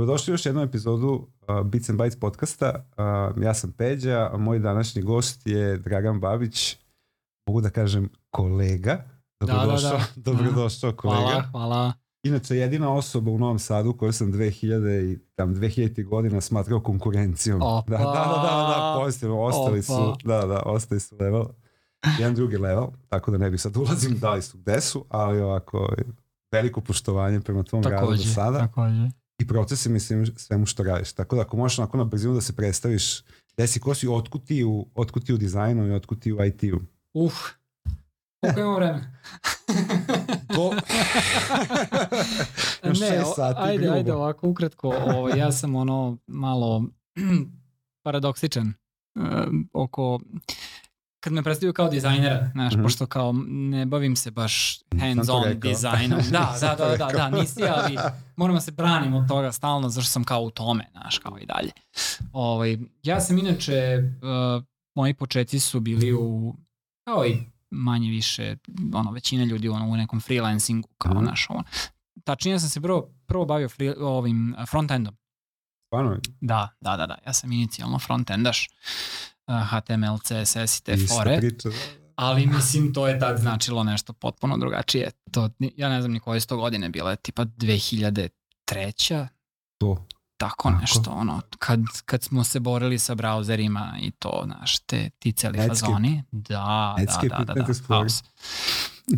Dobrodošli u još jednu epizodu uh, Bits and Bytes podcasta. Uh, ja sam Peđa, a moj današnji gost je Dragan Babić, mogu da kažem kolega. Dobrodošao, da, da, da. dobrodošao kolega. Hvala, hvala. Inače, jedina osoba u Novom Sadu koju sam 2000 i tam 2000 godina smatrao konkurencijom. Opa. Da, da, da, da, da pozitivno, ostali Opa. su, da, da, ostali su level, jedan drugi level, tako da ne bi sad ulazim da li su gde su, ali ovako, veliko poštovanje prema tvom radu do Takođe, sada takođe. I procesi, mislim, svemu što radiš. Tako da ako možeš onako na brzinu da se predstaviš, gde si, ko si, otkud ti u, otkud ti u dizajnu i otkud ti u IT-u. Uf, koliko imamo vremena? Do... Ne, o- sati, ajde, grubo. ajde ovako ukratko. Ovo, ja sam ono malo paradoksičan uh, oko kad me predstavljaju kao dizajnera, znaš, Mhm. pošto kao ne bavim se baš hands-on dizajnom. Da, da, da, da, da, nisi, ali moram da se branim od toga stalno, zašto sam kao u tome, znaš, kao i dalje. Ovaj, ja sam inače, uh, moji početci su bili u, kao i manje više, ono, većina ljudi ono, u nekom freelancingu, kao Mhm. naš, ono. Tačnije sam se prvo, prvo bavio free, ovim uh, frontendom. Stvarno, Da, da, da, da, ja sam inicijalno frontendaš, uh, HTML, CSS i te ista fore. priča. Ali mislim to je tad značilo nešto potpuno drugačije. To, ja ne znam ni koje su to godine bile, tipa 2003 To. tako Tako. nešto, ono, kad, kad smo se borili sa brauzerima i to, znaš, te, ti celi Netscape. fazoni. Da, Netscape da, da, da, da, haos. Uh,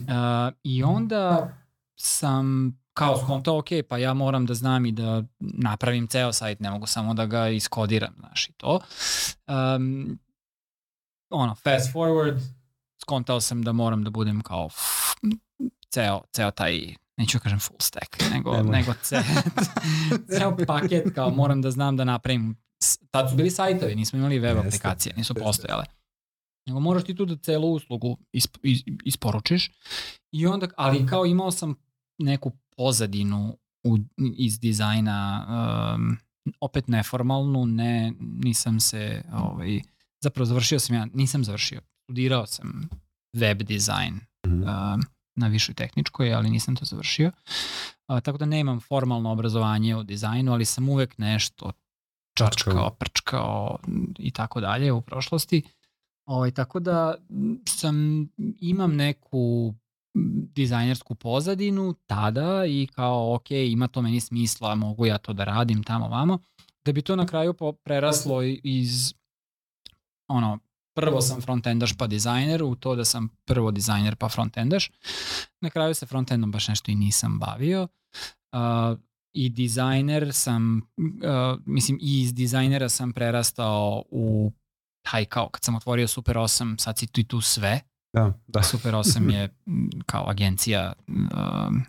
I onda sam kao skontao, ok, pa ja moram da znam i da napravim ceo sajt, ne mogu samo da ga iskodiram, znaš, i to. Um, ono, fast forward, skontao sam da moram da budem kao f- ceo, ceo taj neću da kažem full stack, nego, nego ce, ceo paket, kao moram da znam da napravim, tad su bili sajtovi, nismo imali web Jeste, aplikacije, nisu jeste. postojale. Nego moraš ti tu da celu uslugu isp, is, isporučiš i onda, ali kao imao sam neku pozadinu u, iz dizajna, um, opet neformalnu, ne, nisam se, ovaj, zapravo završio sam ja, nisam završio, studirao sam web dizajn Mhm. um, na višoj tehničkoj, ali nisam to završio. A, tako da nemam formalno obrazovanje u dizajnu, ali sam uvek nešto čačkao, prčkao i tako dalje u prošlosti. Ovaj, tako da sam, imam neku dizajnersku pozadinu tada i kao ok, ima to meni smisla, mogu ja to da radim tamo vamo, da bi to na kraju preraslo iz ono, prvo sam frontendaš pa dizajner, u to da sam prvo dizajner pa frontendaš. Na kraju se frontendom baš nešto i nisam bavio. Uh, I dizajner sam, uh, mislim i iz dizajnera sam prerastao u taj kao kad sam otvorio Super 8, sad si tu i tu sve. Da, da. Super 8 je kao agencija um,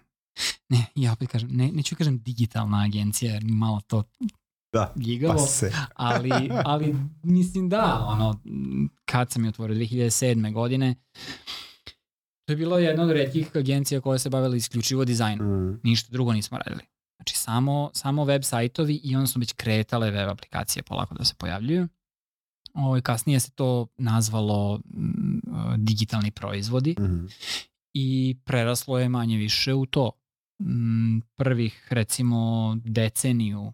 ne, ja opet kažem, ne, neću kažem digitalna agencija, jer mi malo to Da, gigavo pa se. ali, ali mislim da, ono, kad sam je otvorio 2007. godine, to je bilo jedna od redkih agencija koja se bavila isključivo dizajnom. Mm. Ništa drugo nismo radili. Znači samo, samo web sajtovi i onda su već kretale web aplikacije polako da se pojavljuju. Ovo, kasnije se to nazvalo m, digitalni proizvodi Mhm. i preraslo je manje više u to. Mm, Prvih recimo deceniju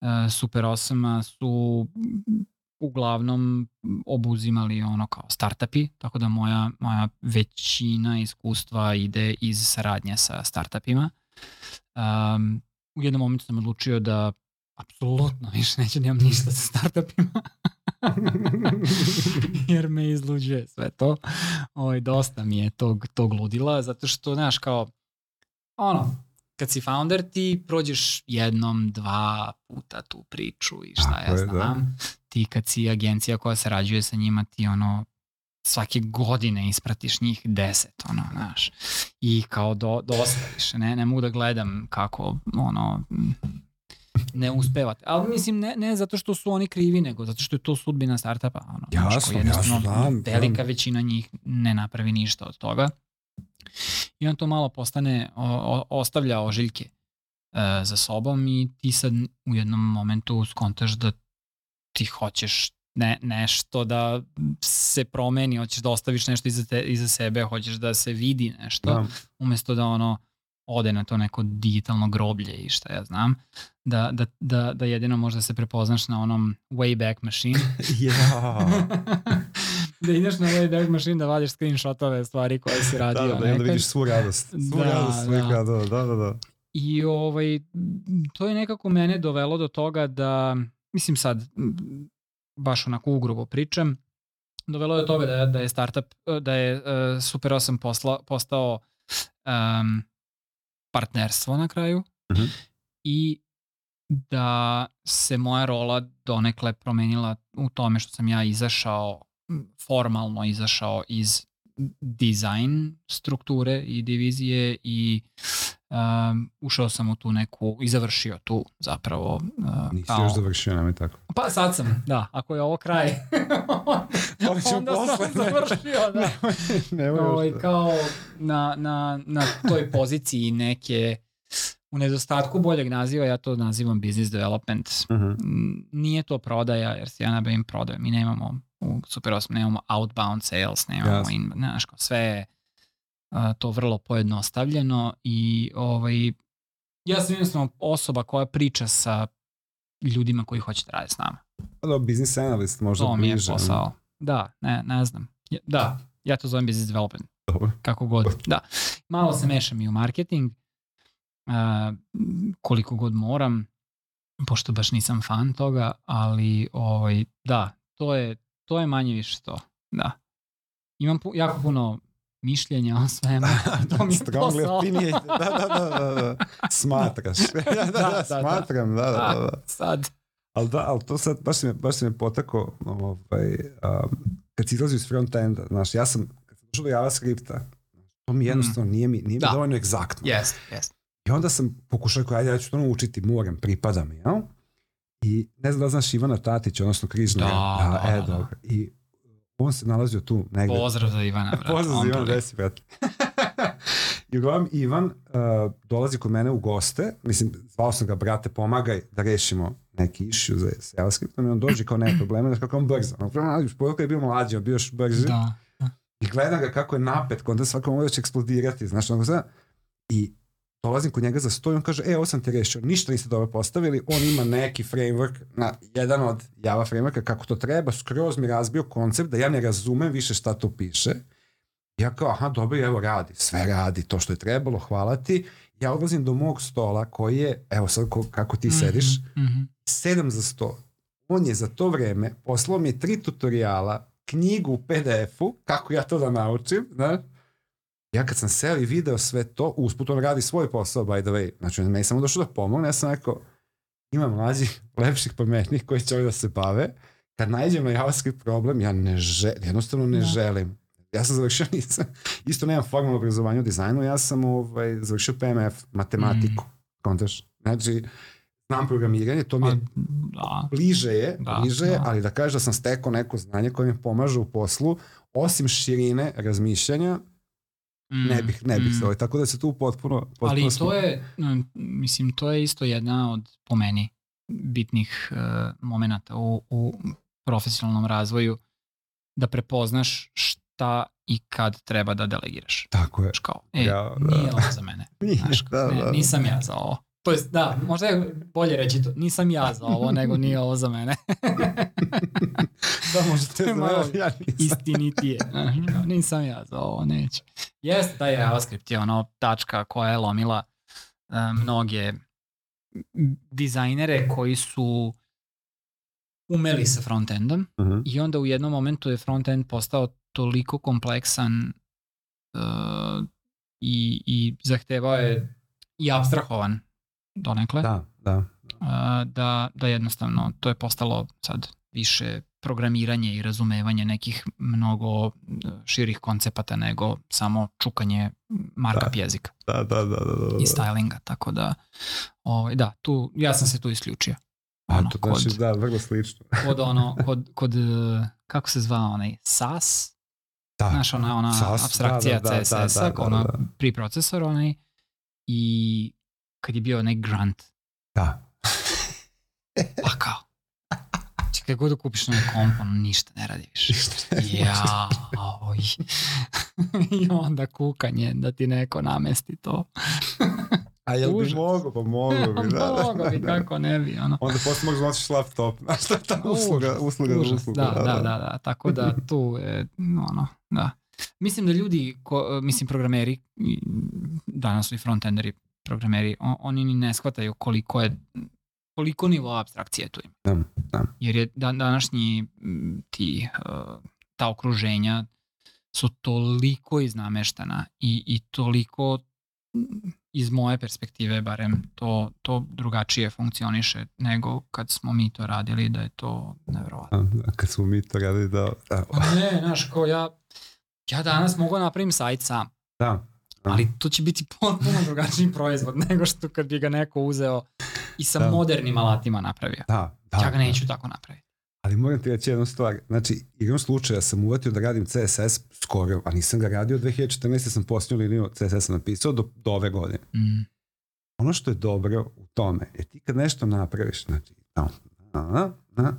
e, Super 8 su mm, uglavnom obuzimali ono kao startupi, tako da moja, moja većina iskustva ide iz saradnje sa startupima. Um, u jednom momentu sam odlučio da apsolutno više neću nemam ništa sa startupima. jer me izluđuje sve to. Ovaj, dosta mi je tog, tog ludila, zato što, znaš, kao, ono, kad si founder ti prođeš jednom, dva puta tu priču i šta Tako ja je, da. znam. Ti kad si agencija koja sarađuje sa njima, ti ono, svake godine ispratiš njih deset, ono, znaš. I kao do, dosta više, ne, ne mogu da gledam kako, ono, ne uspevate. Ali mislim, ne, ne zato što su oni krivi, nego zato što je to sudbina startupa. Ono, znaš, Jasno, jasno, znam, Velika znam. većina njih ne napravi ništa od toga. I on to malo postane, o, o, ostavlja ožiljke e, za sobom i ti sad u jednom momentu skontaš da ti hoćeš ne, nešto da se promeni, hoćeš da ostaviš nešto iza, te, iza sebe, hoćeš da se vidi nešto, Da. umesto da ono ode na to neko digitalno groblje i šta ja znam, da, da, da, da jedino možda se prepoznaš na onom Wayback Machine. ja. da ideš na Wayback Machine da vadiš screenshotove stvari koje si radio. da, da, da, da vidiš svu radost. Svu Da, radost da. da, da, da. da. I ovaj, to je nekako mene dovelo do toga da, mislim sad, baš onako ugrubo pričam, dovelo je do toga da, da je startup, da je uh, Super 8 posla, postao um, partnerstvo na kraju Mhm. i da se moja rola donekle promenila u tome što sam ja izašao, formalno izašao iz dizajn strukture i divizije i um, ušao sam u tu neku i završio tu zapravo uh, Nisi kao, još završio, nemoj tako. pa sad sam, da, ako je ovo kraj onda sam posle, ne. završio da. nemoj ovaj, još da. kao na, na, na toj poziciji neke u nedostatku boljeg naziva, ja to nazivam business development. Mhm. Mm, Nije to prodaja, jer se ja ne bavim prodajom. Mi nemamo u Super 8, nemamo outbound sales, nemamo Jasno. in, znaš, kao sve je to vrlo pojednostavljeno i ovaj, ja sam jednostavno osoba koja priča sa ljudima koji hoće da rade s nama. Pa da, business analyst možda To mi je bliže. posao. Da, ne, ne znam. Ja- Da, ja to zovem business development. Dobro. Kako god. Da. Malo se mešam i u marketing, a, koliko god moram, pošto baš nisam fan toga, ali ovaj, da, to je, to je manje više to. Da. Imam pu, jako puno mišljenja o svemu. to mi je posao. Da, da, da, da, da. Smatraš. da, da, da, da, smatram, da, da, da. da. Sad. Ali da, ali to sad, baš si me, baš si me potako, ovaj, um, kad si izlazio iz front-enda, znaš, ja sam, kad sam došao do JavaScripta, to mi jednostavno nije mi, nije mi Da. dovoljno egzaktno. Jest, jest. I onda sam pokušao, ajde, ja ću to naučiti, moram, pripada mi, jel? I ne znam da znaš Ivana Tatića, odnosno Križnara. Da, da, e, da. dobro. I on se nalazio tu negde. Pozdrav za Ivana. brate. Pozdrav za Ivan, prvi. desi, brate. I uglavnom, Ivan uh, dolazi kod mene u goste, mislim, zvao sam ga, brate, pomagaj da rešimo neki issue za JavaScriptom i on dođe kao nema problema, znaš kako on brzo. On prvo nađeš, poruka je bio mlađi, on bio još brži. Da. I gledam ga kako je napet, onda svako može će eksplodirati, znaš, ono zna. I dolazim kod njega za sto i on kaže, e, ovo sam ti rešio, ništa niste dobro postavili, on ima neki framework, na, jedan od Java frameworka, kako to treba, skroz mi razbio koncept da ja ne razumem više šta to piše. Ja kao, aha, dobro, evo radi, sve radi, to što je trebalo, hvala ti. Ja odlazim do mog stola koji je, evo sad ko, kako ti sediš, Mhm, mhm. sedam za sto. On je za to vreme poslao mi tri tutoriala, knjigu u PDF-u, kako ja to da naučim, znaš. Ja kad sam seo i video sve to, usput on radi svoj posao, by the way. Znači, on je samo došao da pomogne, ja sam rekao, ima mlađih, lepših, pametnih koji će da se bave. Kad nađem na JavaScript problem, ja ne želim, jednostavno ne Da. želim. Ja sam završio, nisam, isto nemam formalno obrazovanje u dizajnu, ja sam ovaj, završio PMF, matematiku, kontaš. Znači, znam programiranje, to mi je Pa, da. bliže je, Da, bliže je, da. ali da kažeš da sam stekao neko znanje koje mi pomaže u poslu, osim širine razmišljanja, ne bih, ne bih Mm, se mm. ovaj, tako da se tu potpuno, potpuno Ali smo- to je, mm, mislim, to je isto jedna od, po meni, bitnih uh, momenata u, u profesionalnom razvoju, da prepoznaš šta i kad treba da delegiraš. Tako je. Kao, e, Ja, da. nije ovo za mene. Nije, Znaš, da, ne, da. nisam ja za ovo. To jest, da, možda je bolje reći to, nisam ja za ovo, nego nije ovo za mene. da, možda te malo ja nisam. istinitije. Nisam ja za ovo, neću. Jeste, da je JavaScript je ono tačka koja je lomila e, mnoge dizajnere koji su umeli sa frontendom Mhm. i onda u jednom momentu je frontend postao toliko kompleksan uh, i, i zahtevao je i abstrahovan donekle Da, da. uh, da, da jednostavno to je postalo sad više programiranje i razumevanje nekih mnogo uh, širih koncepata nego samo čukanje markup Da. jezika Da, da, da, da, da, da. i stylinga, tako da ovaj, da, tu, ja sam se tu isključio. A, Ono, to kod, znači, da, vrlo slično. kod ono, kod, kod, uh, kako se zvao onaj, SAS, Da. znaš, ona, ona SAS, abstrakcija da, da, da, CSS-a, da, da, ono, da. priprocesor onaj, i kad je bio onaj grunt, Da. pa kao, kad god kupiš na komp, ono ništa ne radi više. ja, oj. I onda kukanje da ti neko namesti to. A jel bi mogo? Pa mogo bi, da. da mogo bi, da, kako ne bi. Ono. Onda posle možeš noćiš laptop. Znaš šta je ta usluga, usluga Užas, usluga. Da, da, da, da, tako da tu je, ono, da. Mislim da ljudi, ko, mislim programeri, danas su i frontenderi programeri, on, oni ni ne shvataju koliko je koliko nivo abstrakcije tu ima. Da, da. Jer je da, današnji ti, uh, ta okruženja su toliko iznameštana i, i toliko iz moje perspektive barem to, to drugačije funkcioniše nego kad smo mi to radili da je to nevjerovatno. Da, kad smo mi to radili da... da. Ne, znaš, kao ja, ja danas mogu napravim sajt sam. Da. Ali to će biti potpuno drugačiji proizvod nego što kad bi ga neko uzeo i sa Da. modernim alatima napravio. Da, da. ja ga neću tako napraviti. Ali moram ti reći jednu stvar. Znači, igrom slučaja sam uvatio da radim CSS skoro, a nisam ga radio 2014. sam posljednju liniju CSS napisao do, do ove godine. Mm. Ono što je dobro u tome je ti kad nešto napraviš, znači, da, da, da,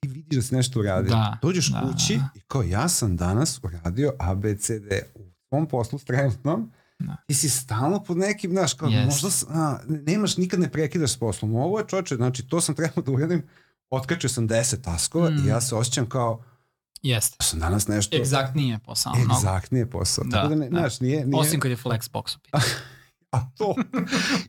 ti vidiš da si nešto uradio. Da, Dođeš da, kući da. i kao ja sam danas uradio ABCD u svom poslu trenutnom Da. ti si stalno pod nekim, znaš, kao Jest. možda, a, nemaš, nikad ne prekidaš s poslom. Ovo je čoče, znači to sam trebao da uradim, otkačio sam 10 taskova Mm. i ja se osjećam kao Jeste. da sam danas nešto Egzaktnije posao. egzaktnije posao. Da, Tako da, ne, da. znaš, nije, nije, Osim kad je Flexbox u pitanju. a to.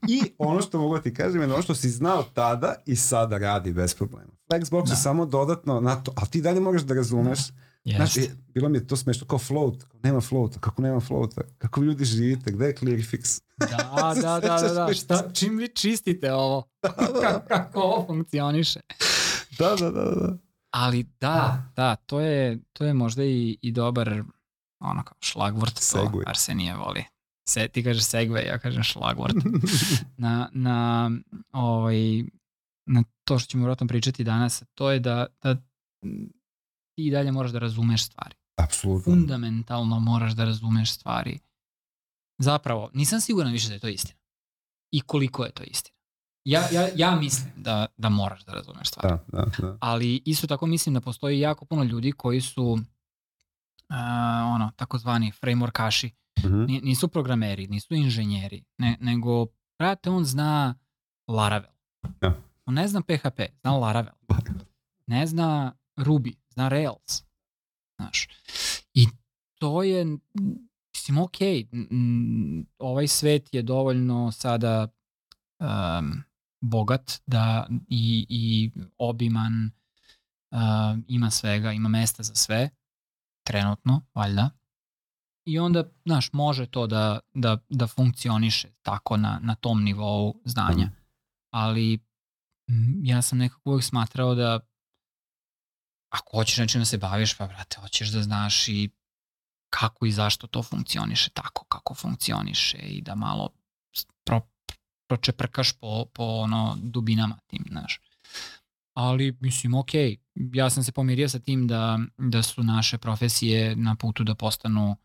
I ono što mogu da ti kažem je ono što si znao tada i sada radi bez problema. Flexbox Da. je samo dodatno na to, ali ti dalje moraš da razumeš. Znaš, Jeste. e, bilo mi je to smešno kao float, kao nema floata, kako nema floata, kako vi ljudi živite, gde je Clearfix? Da, da, da, da, da. Šta, čim vi čistite ovo? Kako, kako ovo funkcioniše? Da, da, da, da. Ali da, da, to je, to je možda i, i dobar ono kao šlagvort, to Segway. Arsenije voli. Se, ti kažeš segway, ja kažem šlagvort. na, na, ovaj, na to što ćemo vjerojatno pričati danas, to je da, da ti i dalje moraš da razumeš stvari. Apsolutno. Fundamentalno moraš da razumeš stvari. Zapravo, nisam siguran više da je to istina. I koliko je to istina. Ja, ja, ja mislim da, da moraš da razumeš stvari Da, da, da. ali isto tako mislim da postoji jako puno ljudi koji su uh, ono, takozvani frameworkaši. Mhm. Ni- Nisu programeri, nisu inženjeri, ne, nego, brate, on zna Laravel. Ja. On ne zna PHP, zna Laravel. Ne zna Ruby, zna Rails. Znaš. I to je, mislim, ok, ovaj svet je dovoljno sada um, bogat da i, i obiman uh, ima svega, ima mesta za sve trenutno, valjda. I onda, znaš, može to da, da, da funkcioniše tako na, na tom nivou znanja. Mhm. Ali ja sam nekako uvijek smatrao da ako hoćeš nečim da se baviš, pa brate, hoćeš da znaš i kako i zašto to funkcioniše tako kako funkcioniše i da malo pro, pročeprkaš po, po ono dubinama tim, znaš. Ali, mislim, ok, ja sam se pomirio sa tim da, da su naše profesije na putu da postanu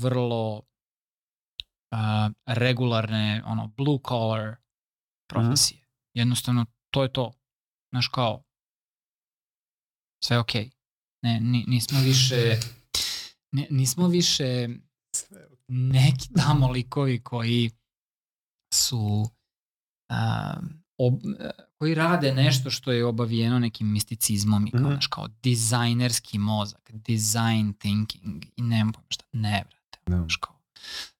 vrlo uh, regularne, ono, blue collar profesije. Jednostavno, to je to. Znaš, kao, sve ok. Ne, ni, nismo više, ne, nismo više neki tamo likovi koji su um, ob, koji rade nešto što je obavijeno nekim misticizmom i kao, Mhm. znaš, kao dizajnerski mozak, design thinking i nemam pojma šta, ne vrate. Znaš, kao,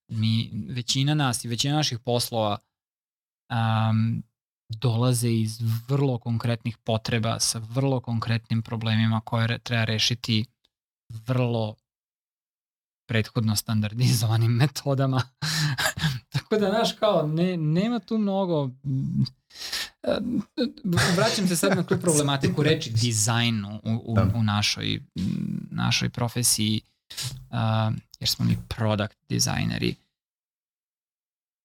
mi, većina nas i većina naših poslova um, dolaze iz vrlo konkretnih potreba sa vrlo konkretnim problemima koje re, treba rešiti vrlo prethodno standardizovanim metodama. Tako da, znaš, kao, ne, nema tu mnogo... Vraćam se sad na tu problematiku reči dizajn u, u, Da. u našoj, mm, našoj profesiji, uh, jer smo mi product dizajneri.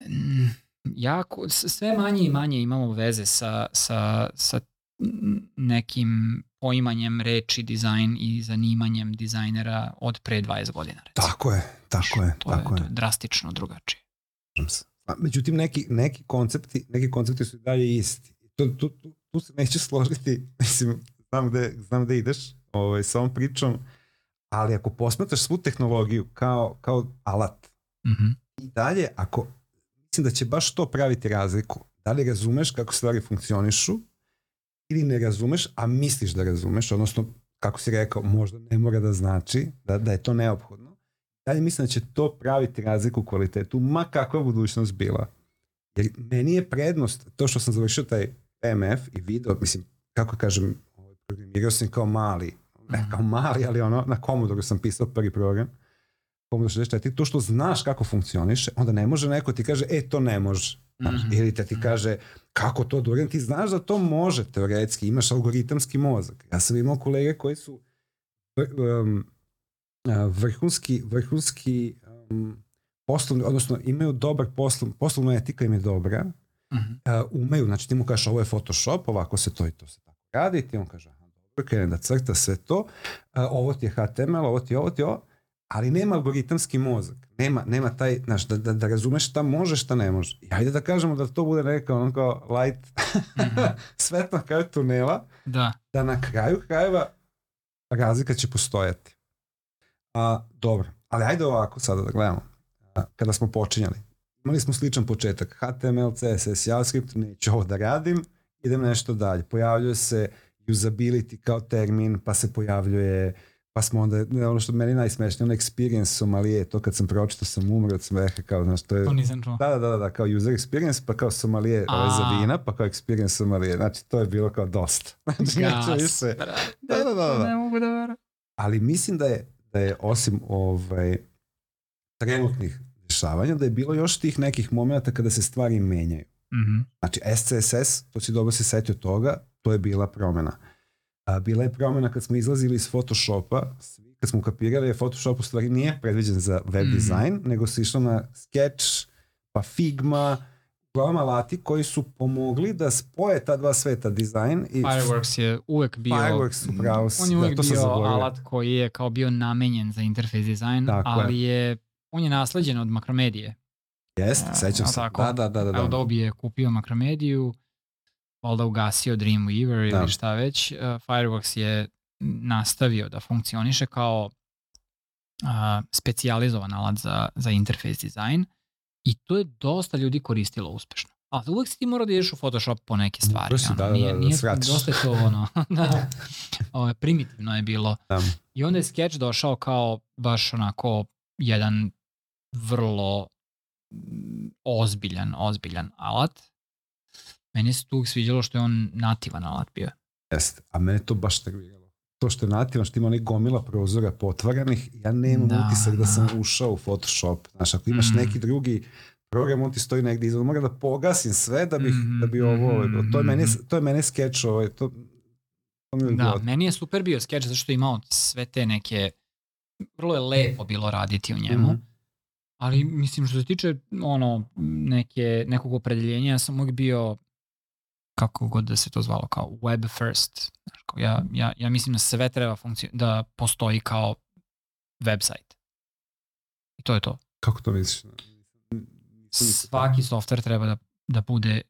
Mm, Jako, sve manje i manje imamo veze sa, sa, sa nekim poimanjem reči dizajn i zanimanjem dizajnera od pre 20 godina. Recimo. Tako je, tako je, to tako je, je. To je drastično drugačije. A, Međutim, neki, neki koncepti, neki koncepti su i dalje isti. Tu, tu, tu, tu se neću složiti, mislim, znam gde, znam gde ideš ovaj, sa ovom pričom, ali ako posmetaš svu tehnologiju kao, kao alat, Mm -hmm. i dalje, ako, mislim da će baš to praviti razliku, da li razumeš kako stvari funkcionišu ili ne razumeš, a misliš da razumeš, odnosno, kako si rekao, možda ne mora da znači da, da je to neophodno. Dalje mislim da će to praviti razliku u kvalitetu, ma kakva budućnost bila. Jer meni je prednost, to što sam završio taj MF i video, mislim, kako kažem, ovaj, programirao sam kao mali, ne kao mali, ali ono, na Commodore sam pisao prvi program, Commodore 64, to što znaš kako funkcioniše, onda ne može neko ti kaže, e, to ne može. Znaš, mm -hmm. Ili te ti kaže, kako to da uradim, ti znaš da to može teoretski, imaš algoritamski mozak. Ja sam imao kolege koji su um, vrhunski, vrhunski um, poslovni, odnosno imaju dobar poslov, poslovna etika im je dobra, uh -huh. uh, umeju, znači ti mu kažeš ovo je Photoshop, ovako se to i to se tako radi, ti on kaže aha, dobro, krene da crta sve to, uh, ovo ti je HTML, ovo ti je ovo ti je ovo, ali nema algoritamski mozak, nema, nema taj, znaš, da, da, da razumeš šta može, šta ne može. I ajde da kažemo da to bude neka ono kao light, mm -hmm. svet na kraju tunela, da. da na kraju krajeva razlika će postojati. A, dobro, ali ajde ovako sada da gledamo. A, kada smo počinjali, imali smo sličan početak. HTML, CSS, JavaScript, neću ovo da radim, idem nešto dalje. Pojavljuje se usability kao termin, pa se pojavljuje pa smo onda, ono što meni najsmešnije, ono experience Somalije, to kad sam pročito sam umro od smeha, kao, znaš, to je... To nisam čuo. Da, da, da, da, kao user experience, pa kao Somalije, ovaj za vina, pa kao experience Somalije, znači, to je bilo kao dosta. Znači, Gas, više. Da, da, da, da. Ne mogu da verujem. Ali mislim da je, da je osim ovaj, trenutnih dešavanja, da je bilo još tih nekih momenta kada se stvari menjaju. Mm -hmm. Znači, SCSS, to si dobro se setio toga, to je bila promena. A, bila je promena kad smo izlazili iz Photoshopa, kad smo kapirali, je Photoshop u stvari nije predviđen za web mm -hmm. dizajn, nego se išlo na Sketch, pa Figma, uglavnom alati koji su pomogli da spoje ta dva sveta, dizajn i... Fireworks je uvek bio... Fireworks, upravo On je uvek da, bio alat koji je kao bio namenjen za interfejs dizajn, Tako ali je. on je nasleđen od makromedije. Jeste, sećam se. Da, da, da. da, da. Adobe je kupio makromediju, valjda ugasio Dreamweaver da. ili šta već. Uh, Fireworks je nastavio da funkcioniše kao uh, specijalizovan alat za, za interfejs dizajn i to je dosta ljudi koristilo uspešno. A uvek si ti mora da ideš u Photoshop po neke stvari. Prosi, ono, da, da, nije, da, nije, da dosta je to ono, da, ovo, primitivno je bilo. Da. I onda je Sketch došao kao baš onako jedan vrlo mm, ozbiljan, ozbiljan alat. Meni se tu sviđalo što je on nativan alat bio. Jeste, a mene to baš nerviralo. To što je nativan, što ima onih gomila prozora potvaranih, ja nemam da, utisak da, da sam ušao u Photoshop. Znaš, ako imaš mm. neki drugi program, on ti stoji negdje izvan, moram da pogasim sve da bih, mm, da bi ovo, mm, to je meni, to je meni sketch, ovaj, to, to mi je Da, meni je super bio sketch, zašto je imao sve te neke, vrlo je lepo bilo raditi u njemu, mm. ali mislim što se tiče ono, neke, nekog opredeljenja, ja sam uvijek bio kako god da se to zvalo, kao web first. Ja, ja, ja mislim da sve treba funkcio, da postoji kao website. I to je to. Kako to misliš? Svaki software treba da, da bude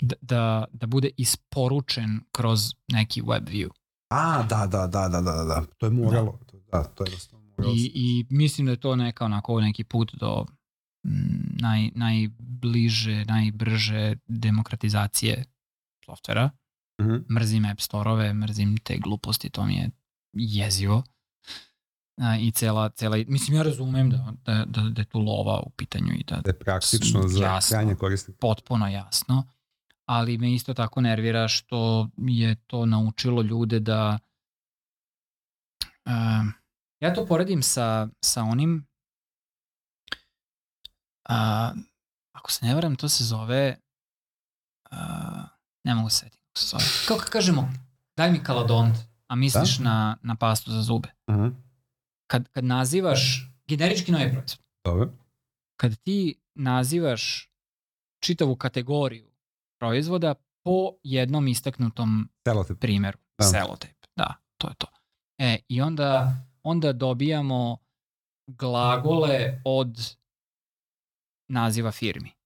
da, da, da bude isporučen kroz neki web view. A, da, da, da, da, da, da. To je moralo. Da, da to je moralo. I, I mislim da je to neka onako neki put do mm, naj, najbliže, najbrže demokratizacije softvera. Mm -hmm. Mrzim app store-ove, mrzim te gluposti, to mi je jezivo. A, I cela, cela, mislim ja razumem da, da, da, da je tu lova u pitanju i da, da je praktično za krajnje korisnike. Potpuno jasno, ali me isto tako nervira što je to naučilo ljude da uh, ja to poredim sa, sa onim uh, ako se ne varam to se zove uh, ne mogu se setiti kako se zove. Kako kažemo, daj mi kaladont, a misliš da? na, na pastu za zube. Uh -huh. kad, kad nazivaš generički novi proizvod, Dobre. kad ti nazivaš čitavu kategoriju proizvoda po jednom istaknutom Selotep. primjeru. Da. Selotep, da, to je to. E, i onda, onda dobijamo glagole od naziva firmi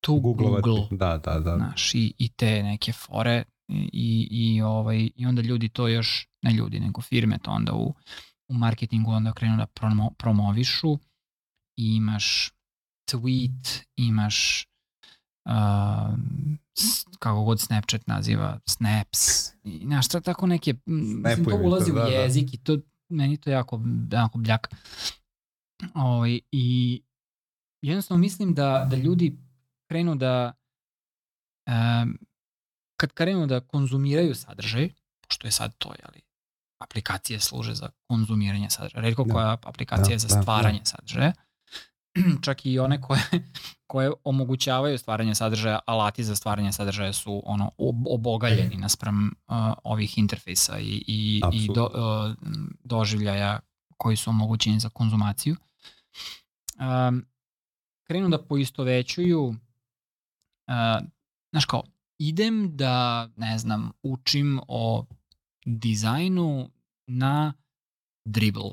to Google. Da, da, da. Znaš, i, i te neke fore, I, i, ovaj, I onda ljudi to još, ne ljudi, nego firme to onda u, u marketingu onda krenu da promo, promovišu i imaš tweet, imaš uh, kako god Snapchat naziva, snaps, i znaš, tako neke, mislim, to ulazi to, da, u da. jezik da. i to, meni to jako, jako bljak. O, ovaj, I jednostavno mislim da, da ljudi krenu da um, kad krenu da konzumiraju sadržaj, pošto je sad to, jeli, aplikacije služe za konzumiranje sadržaja, redko da. koja aplikacija da, je za da, stvaranje da. sadržaja, čak i one koje, koje omogućavaju stvaranje sadržaja, alati za stvaranje sadržaja su ono obogaljeni naspram uh, ovih interfejsa i, i, i do, uh, doživljaja koji su omogućeni za konzumaciju. Um, krenu da poistovećuju uh, znaš kao, idem da, ne znam, učim o dizajnu na dribble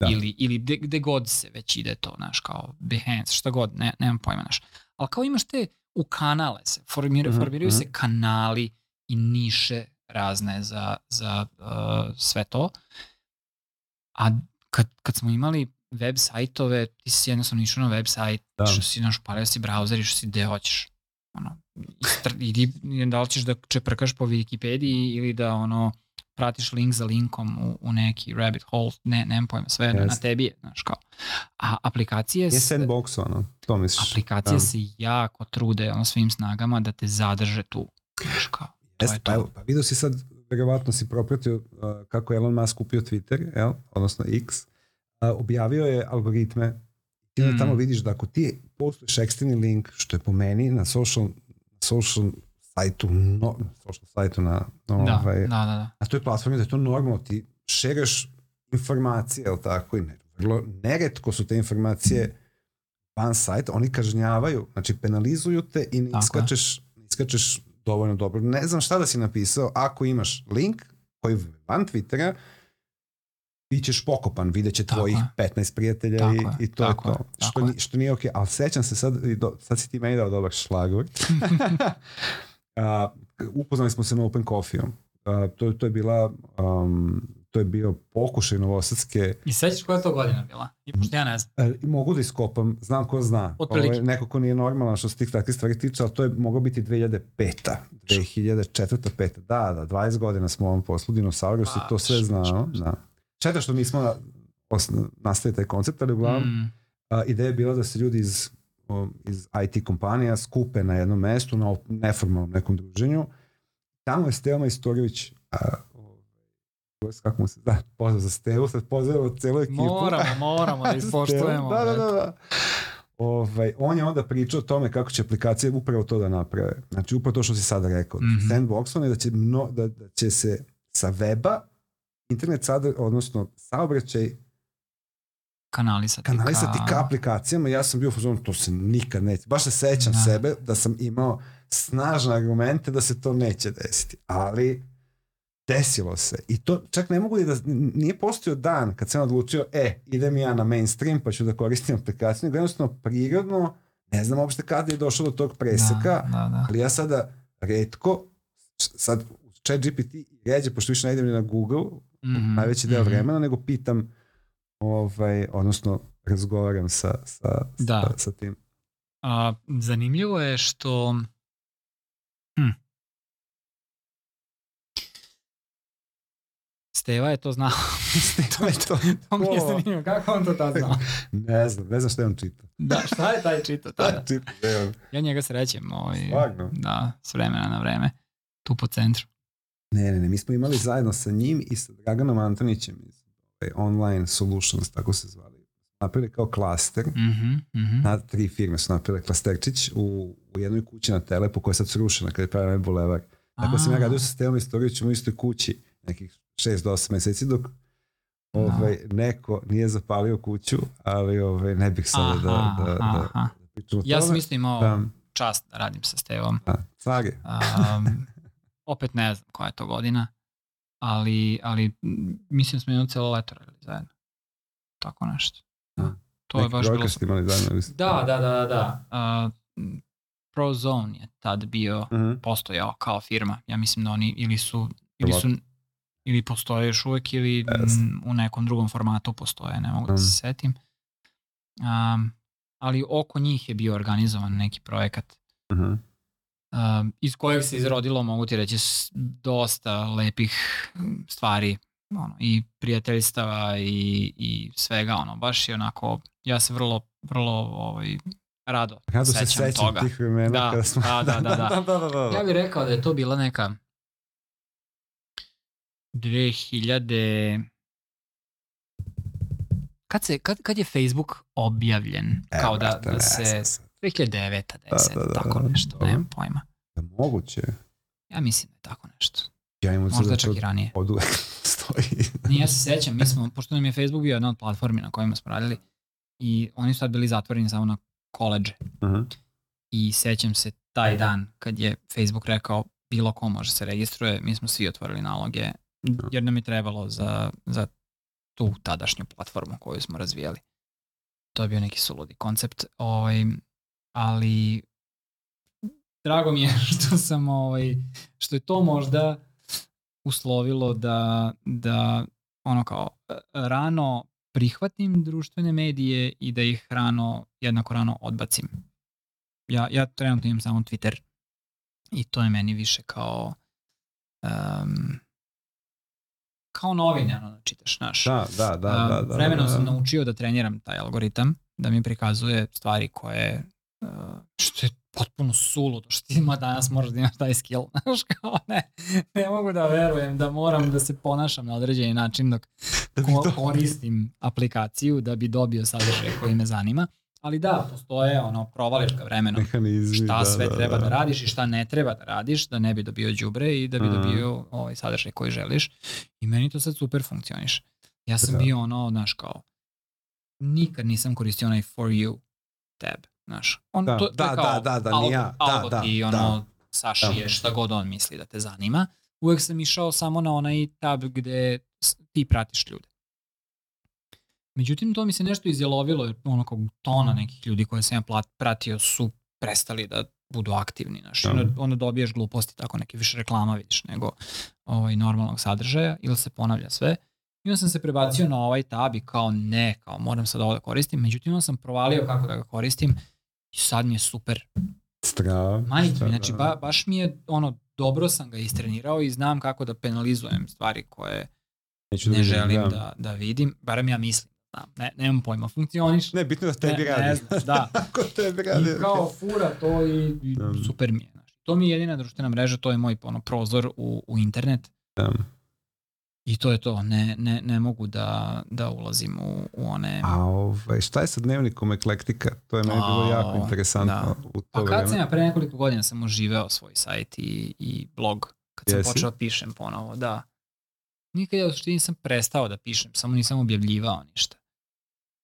da. ili, ili gde, gde god se već ide to, znaš, kao Behance, šta god, ne, nemam pojma, znaš. Ali kao imaš te, u kanale se, formir, mm -hmm. formiraju -hmm. se kanali i niše razne za, za uh, sve to. A kad, kad smo imali web sajtove, ti si jednostavno išao na web sajt, da. što si naš palio si browser i što si gde hoćeš. Ono, idi, da li ćeš da čeprkaš po Wikipediji ili da ono pratiš link za linkom u, u neki rabbit hole, ne, nemam pojma, sve yes. na tebi je, znaš kao. A aplikacije... Je sandbox, ono, to misliš. Aplikacije da. se jako trude ono, svim snagama da te zadrže tu, znaš kao. Jeste, pa, evo, pa vidio si sad, verovatno si propratio uh, kako Elon Musk kupio Twitter, jel? odnosno X, uh, objavio je algoritme ti mm. tamo vidiš da ako ti postuješ eksterni link, što je po meni na social, social sajtu, no, social sajtu na, no, da, ovaj, da, da, da. na toj platformi da je to normalno, ti šereš informacije, je tako i ne, vrlo neretko su te informacije van sajta, oni kažnjavaju, znači penalizuju te i ne iskačeš, ne iskačeš dovoljno dobro. Ne znam šta da si napisao, ako imaš link koji van Twittera, ti ćeš pokopan, vidjet će tvojih tako 15 prijatelja tako i, i to tako je to. Je, što, ni, što nije okej, okay. ali sećam se sad, do, sad si ti meni dao dobar šlagor. uh, upoznali smo se na Open Coffee-om. Uh, to, to je bila um, to je bio pokušaj Novosadske. I sećaš koja je to godina bila? I pošto ja ne znam. E, mogu da iskopam, znam ko zna. Ovo je neko ko nije normalan što se tih takvih stvari tiče, ali to je moglo biti 2005. 2004. 5. Da, da, 20 godina smo u ovom poslu, dinosaurusi, to sve znamo. Da. Četa što nismo nastavili taj koncept, ali uglavnom mm. a, ideja je bila da se ljudi iz, o, iz IT kompanija skupe na jednom mestu, na neformalnom nekom druženju. Tamo je Steva Majstorović, a, kako mu se da, pozdrav za Stevu, sad pozdravimo celu ekipu. Moramo, moramo da ispoštujemo. da, da, da, da. Ovaj, on je onda pričao o tome kako će aplikacije upravo to da naprave. Znači upravo to što si sada rekao. Mm -hmm. Sandbox on je da će, no, da, da će se sa weba internet sada, odnosno saobraćaj kanalisati, kanalisati ka... ka aplikacijama. Ja sam bio u fazonu, to se nikad neće. Baš se sećam da. sebe da sam imao snažne argumente da se to neće desiti. Ali desilo se. I to čak ne mogu da, nije postao dan kad sam odlučio, e, idem ja na mainstream pa ću da koristim aplikaciju, nego jednostavno prirodno, ne znam uopšte kada je došlo do tog preseka, da, da, da. ali ja sada redko, sad chat GPT ređe, pošto više ne idem na Google, mm -hmm. najveći deo mm -hmm. vremena, nego pitam, ovaj, odnosno razgovaram sa, sa, da. sa, sa tim. A, zanimljivo je što hm. Steva je to znao. to je to. to mi je zanimljivo. Kako on to tad znao? ne znam, ne znam šta je on čitao. da, šta je taj čitao tada? čita, ja njega srećem. Ovaj, Svagno. Da, s vremena na vreme. Tu po centru. Ne, ne, ne, mi smo imali zajedno sa njim i sa Draganom Antonićem iz ovaj, Online Solutions, tako se zvali. Napravili kao klaster, mm -hmm, mm -hmm. na tri firme su napravili klasterčić u, u jednoj kući na Telepu koja je sad srušena kada je pravila bulevar. Tako sam ja radio sa Stevom Istorićem u istoj kući nekih 6 do 8 meseci dok ovaj, no. neko nije zapalio kuću, ali ovaj, ne bih sada da, da, da, da, da pričam Ja sam isto imao da, čast da radim sa Stevom. A, cage. Um, opet ne znam koja je to godina, ali, ali mislim da smo jedno celo leto radili zajedno. Tako nešto. Da. To Neki je baš bilo... Ste imali zajedno? Da, da, da, da. da. Uh, Prozone je tad bio, Uh -huh. postojao kao firma. Ja mislim da oni ili su, ili su ili postoje još uvek ili Yes. u nekom drugom formatu postoje, ne mogu da se Mm. setim. Um, ali oko njih je bio organizovan neki projekat Uh -huh. Um, iz kojeg se izrodilo, mogu ti reći, s- dosta lepih stvari ono, i prijateljstava i, i svega, ono, baš je onako, ja se vrlo, vrlo ovaj, rado, Rado se sećam sećam toga. tih vremena. Da, kada smo... da, da, da, da. da, da, da, da. Ja bih rekao da je to bila neka 2000 kad, se, kad, kad je Facebook objavljen E, kao da, da se. 2009 10 Da, da, da, tako da. nešto Dobro. nemam pojma Da, moguće. ja mislim da je tako nešto Ja imam možda da čak i ranije od uvek stoji. Nije, ja se sećam, mi smo, pošto nam je Facebook bio jedna od platformi na kojima smo radili i oni su tad bili zatvoreni samo na koleđe Uh -huh. i sećam se taj dan kad je Facebook rekao bilo ko može se registruje, mi smo svi otvorili naloge jer nam je trebalo za, za tu tadašnju platformu koju smo razvijali. To je bio neki suludi koncept, ovaj, ali drago mi je što sam ovaj, što je to možda uslovilo da, da ono kao e, rano prihvatim društvene medije i da ih rano, jednako rano odbacim. Ja, ja trenutno imam samo Twitter i to je meni više kao um, kao novine, ono, da čitaš, znaš. Da, da, da, da, da. Vremenom da, sam da. naučio da treniram taj algoritam, da mi prikazuje stvari koje, uh, što je potpuno suludo, što ti ima danas možeš da imaš taj skill, znaš, kao ne, ne mogu da verujem da moram da se ponašam na određeni način dok Da ko- koristim aplikaciju da bi dobio sadržaj koji me zanima, ali da, postoje ono provalička vremenom Mehanizmi, šta da, sve da, treba da. da radiš i šta ne treba da radiš da ne bi dobio đubre i da bi Mhm. dobio ovaj sadržaj koji želiš i meni to sad super funkcioniše. Ja sam Da. bio ono, znaš kao, nikad nisam koristio onaj for you tab, znaš. On, Da, to, to je da, kao da, da, da, ni ja. Da, da, ti da. ono sašije šta god on misli da te zanima. Uvek sam išao samo na onaj tab gde ti pratiš ljude. Međutim, to mi se nešto izjelovilo, jer ono kao tona nekih ljudi koje sam ja plat- pratio su prestali da budu aktivni. Znaš, Da. onda, onda dobiješ gluposti, tako neke više reklama vidiš nego ovaj, normalnog sadržaja ili se ponavlja sve. I onda sam se prebacio na ovaj tab i kao ne, kao moram sad ovo da koristim. Međutim, onda sam provalio kako da ga koristim i sad mi je super. Strava. Majke mi, znači da. ba, baš mi je ono, dobro sam ga istrenirao i znam kako da penalizujem stvari koje Neću da ne vidim, želim da. da, da vidim, barem ja mislim. Znam, ne, nemam pojma, funkcioniš. Ne, bitno da tebi ne, radi. ne znaš, da. Ako tebi radi. I kao fura to i, i Da. super mi je. Znaš. To mi je jedina društvena mreža, to je moj ono, prozor u, u internet. Da. I to je to, ne, ne, ne mogu da, da ulazim u, u one... A ovaj, šta je sa dnevnikom eklektika? To je meni bilo jako interesantno da. u to Pa vreme. kad sam ja pre nekoliko godina sam oživeo svoj sajt i, i blog, kad sam Jesi? počeo pišem ponovo, da. Nikad ja u suštini nisam prestao da pišem, samo nisam objavljivao ništa.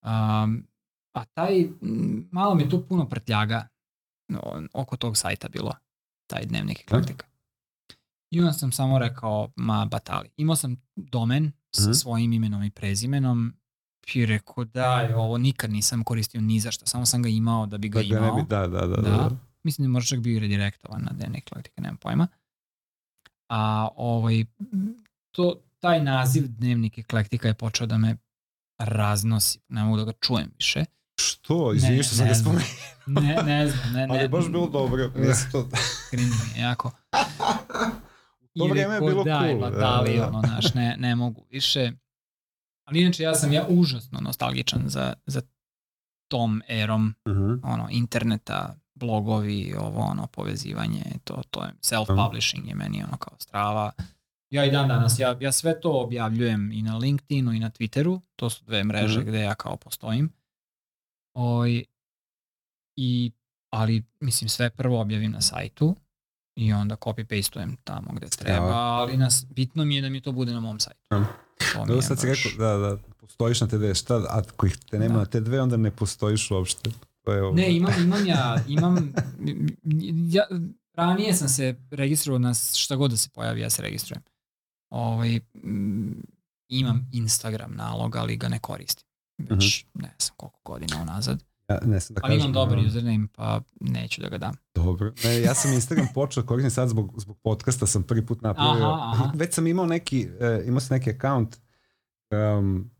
Um, a taj, malo mi je tu puno prtljaga no, oko tog sajta bilo, taj dnevnik eklektika. I onda sam samo rekao, ma batali. Imao sam domen sa Mhm. svojim imenom i prezimenom i rekao da, je ovo nikad nisam koristio ni za šta, samo sam ga imao da bi ga Da ga ne imao. bi, da, da, da. da. Da. da. Mislim da je možda čak bio i redirektovan na dnevnik eklektika, nemam pojma. A ovaj, to, taj naziv dnevnik eklektika je počeo da me raznosi, ne mogu da ga čujem više. Što? Izvini što sam ga spomenuo. Ne, ne znam, ne, ne. Ali baš bilo dobro. Mislim, to... Cringe mi je jako. To vreme je bilo daj, cool, batali, da, da. ono, znaš, ne, ne mogu više. Ali inače, ja sam ja užasno nostalgičan za, za tom erom Mhm. ono, interneta, blogovi, ovo, ono, povezivanje, to, to je self-publishing je meni ono kao strava. Ja i dan danas, ja, ja sve to objavljujem i na LinkedInu i na Twitteru, to su dve mreže Mhm. gde ja kao postojim. Oj, i, ali, mislim, sve prvo objavim na sajtu i onda copy-pastujem tamo gde treba, ali nas, bitno mi je da mi to bude na mom sajtu. Mhm. Je sad si rekao da, da postojiš na te šta, a ako ih te nema Da. na te dve, onda ne postojiš uopšte. To je ovo. Ne, imam, imam ja, imam, ja, ranije sam se registrovao na šta god da se pojavi, ja se registrujem. Ovaj, mm, imam Instagram nalog, ali ga ne koristim. Već Mhm. ne znam koliko godina unazad. Ja ne da Ali kažem. imam dobar um, username, pa neću da ga dam. Dobro. Ne, ja sam Instagram počeo da koristim sad zbog, zbog podcasta sam prvi put napravio. Aha, aha. Već sam imao neki, e, imao sam neki account um,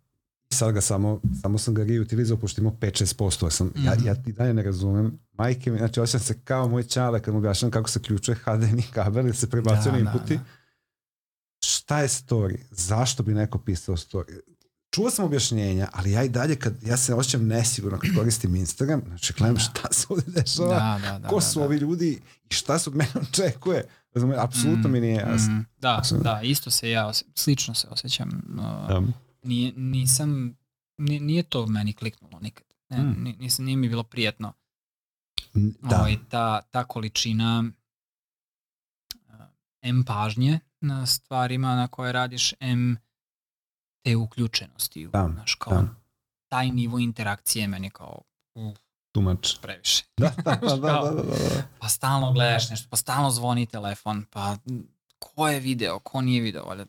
sad ga samo, samo sam ga reutilizao pošto imao 5-6%. Ja, sam, ja, Mhm. ja i dalje ne razumem. Majke mi, znači osjećam se kao moj čale kad mu objašnjam kako se ključuje HDMI kabel i se prebacuje Da, na da, inputi. da. Šta je story? Zašto bi neko pisao story? Čuo sam objašnjenja, ali ja i dalje kad ja se osjećam nesigurno kad koristim Instagram, znači gledam Da. šta se ovdje dešava, Da, da, da. ko da, su da. ovi ljudi i šta se od mene očekuje. Razumije, apsolutno Mm, mi nije jasno. mm, Da, Apsolutno. da, isto se ja, osje- slično se osjećam. Uh, Da. nije, nisam, nije, nije to meni kliknulo nikad. Ne, Mm. ni- nisam, nije mi bilo prijetno. Da. Ovaj, ta, ta količina uh, M pažnje na stvarima na koje radiš, M te uključenosti. u, Da, Znaš, kao da. taj nivo interakcije meni kao Too much. previše. Da, da, da, da, da, da, da. Pa stalno gledaš nešto, pa stalno zvoni telefon, pa ko je video, ko nije video, valjda.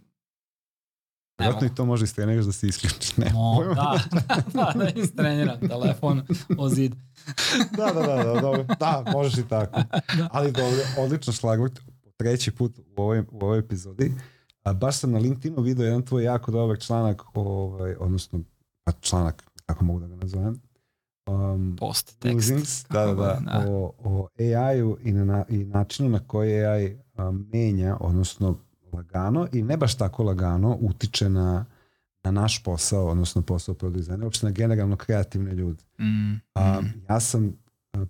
Mogu. i to može istreniraš da se isključiš. Ne, Mo, pojma. da, da, da, istreniram telefon o zid. da, da, da, da, dobro. da, možeš i tako. Ali dobro, odlično šlagvort, treći put u ovoj, u ovoj epizodi. A baš sam na LinkedInu vidio jedan tvoj jako dobar članak, ovaj, odnosno pa članak, kako mogu da ga nazovem, um, Post tekst. Da, da, da, da. o, o AI-u i, na, i načinu na koji AI menja, odnosno lagano i ne baš tako lagano utiče na, na naš posao, odnosno posao pro dizajna, uopšte na generalno kreativne ljude. Mm, A, mm, ja sam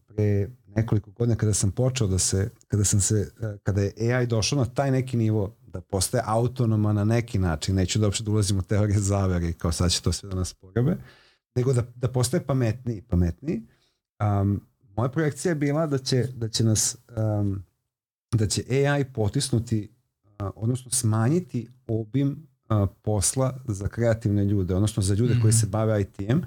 pre nekoliko godina kada sam počeo da se, kada sam se, kada je AI došao na taj neki nivo da postaje autonoma na neki način, neću da uopšte da ulazim u teorije zavere kao sad će to sve da nas pogabe, nego da, da postaje pametniji, pametniji. Um, moja projekcija je bila da će, da će nas um, da će AI potisnuti a, odnosno smanjiti obim a, posla za kreativne ljude, odnosno za ljude koji Mhm. se bave IT-em,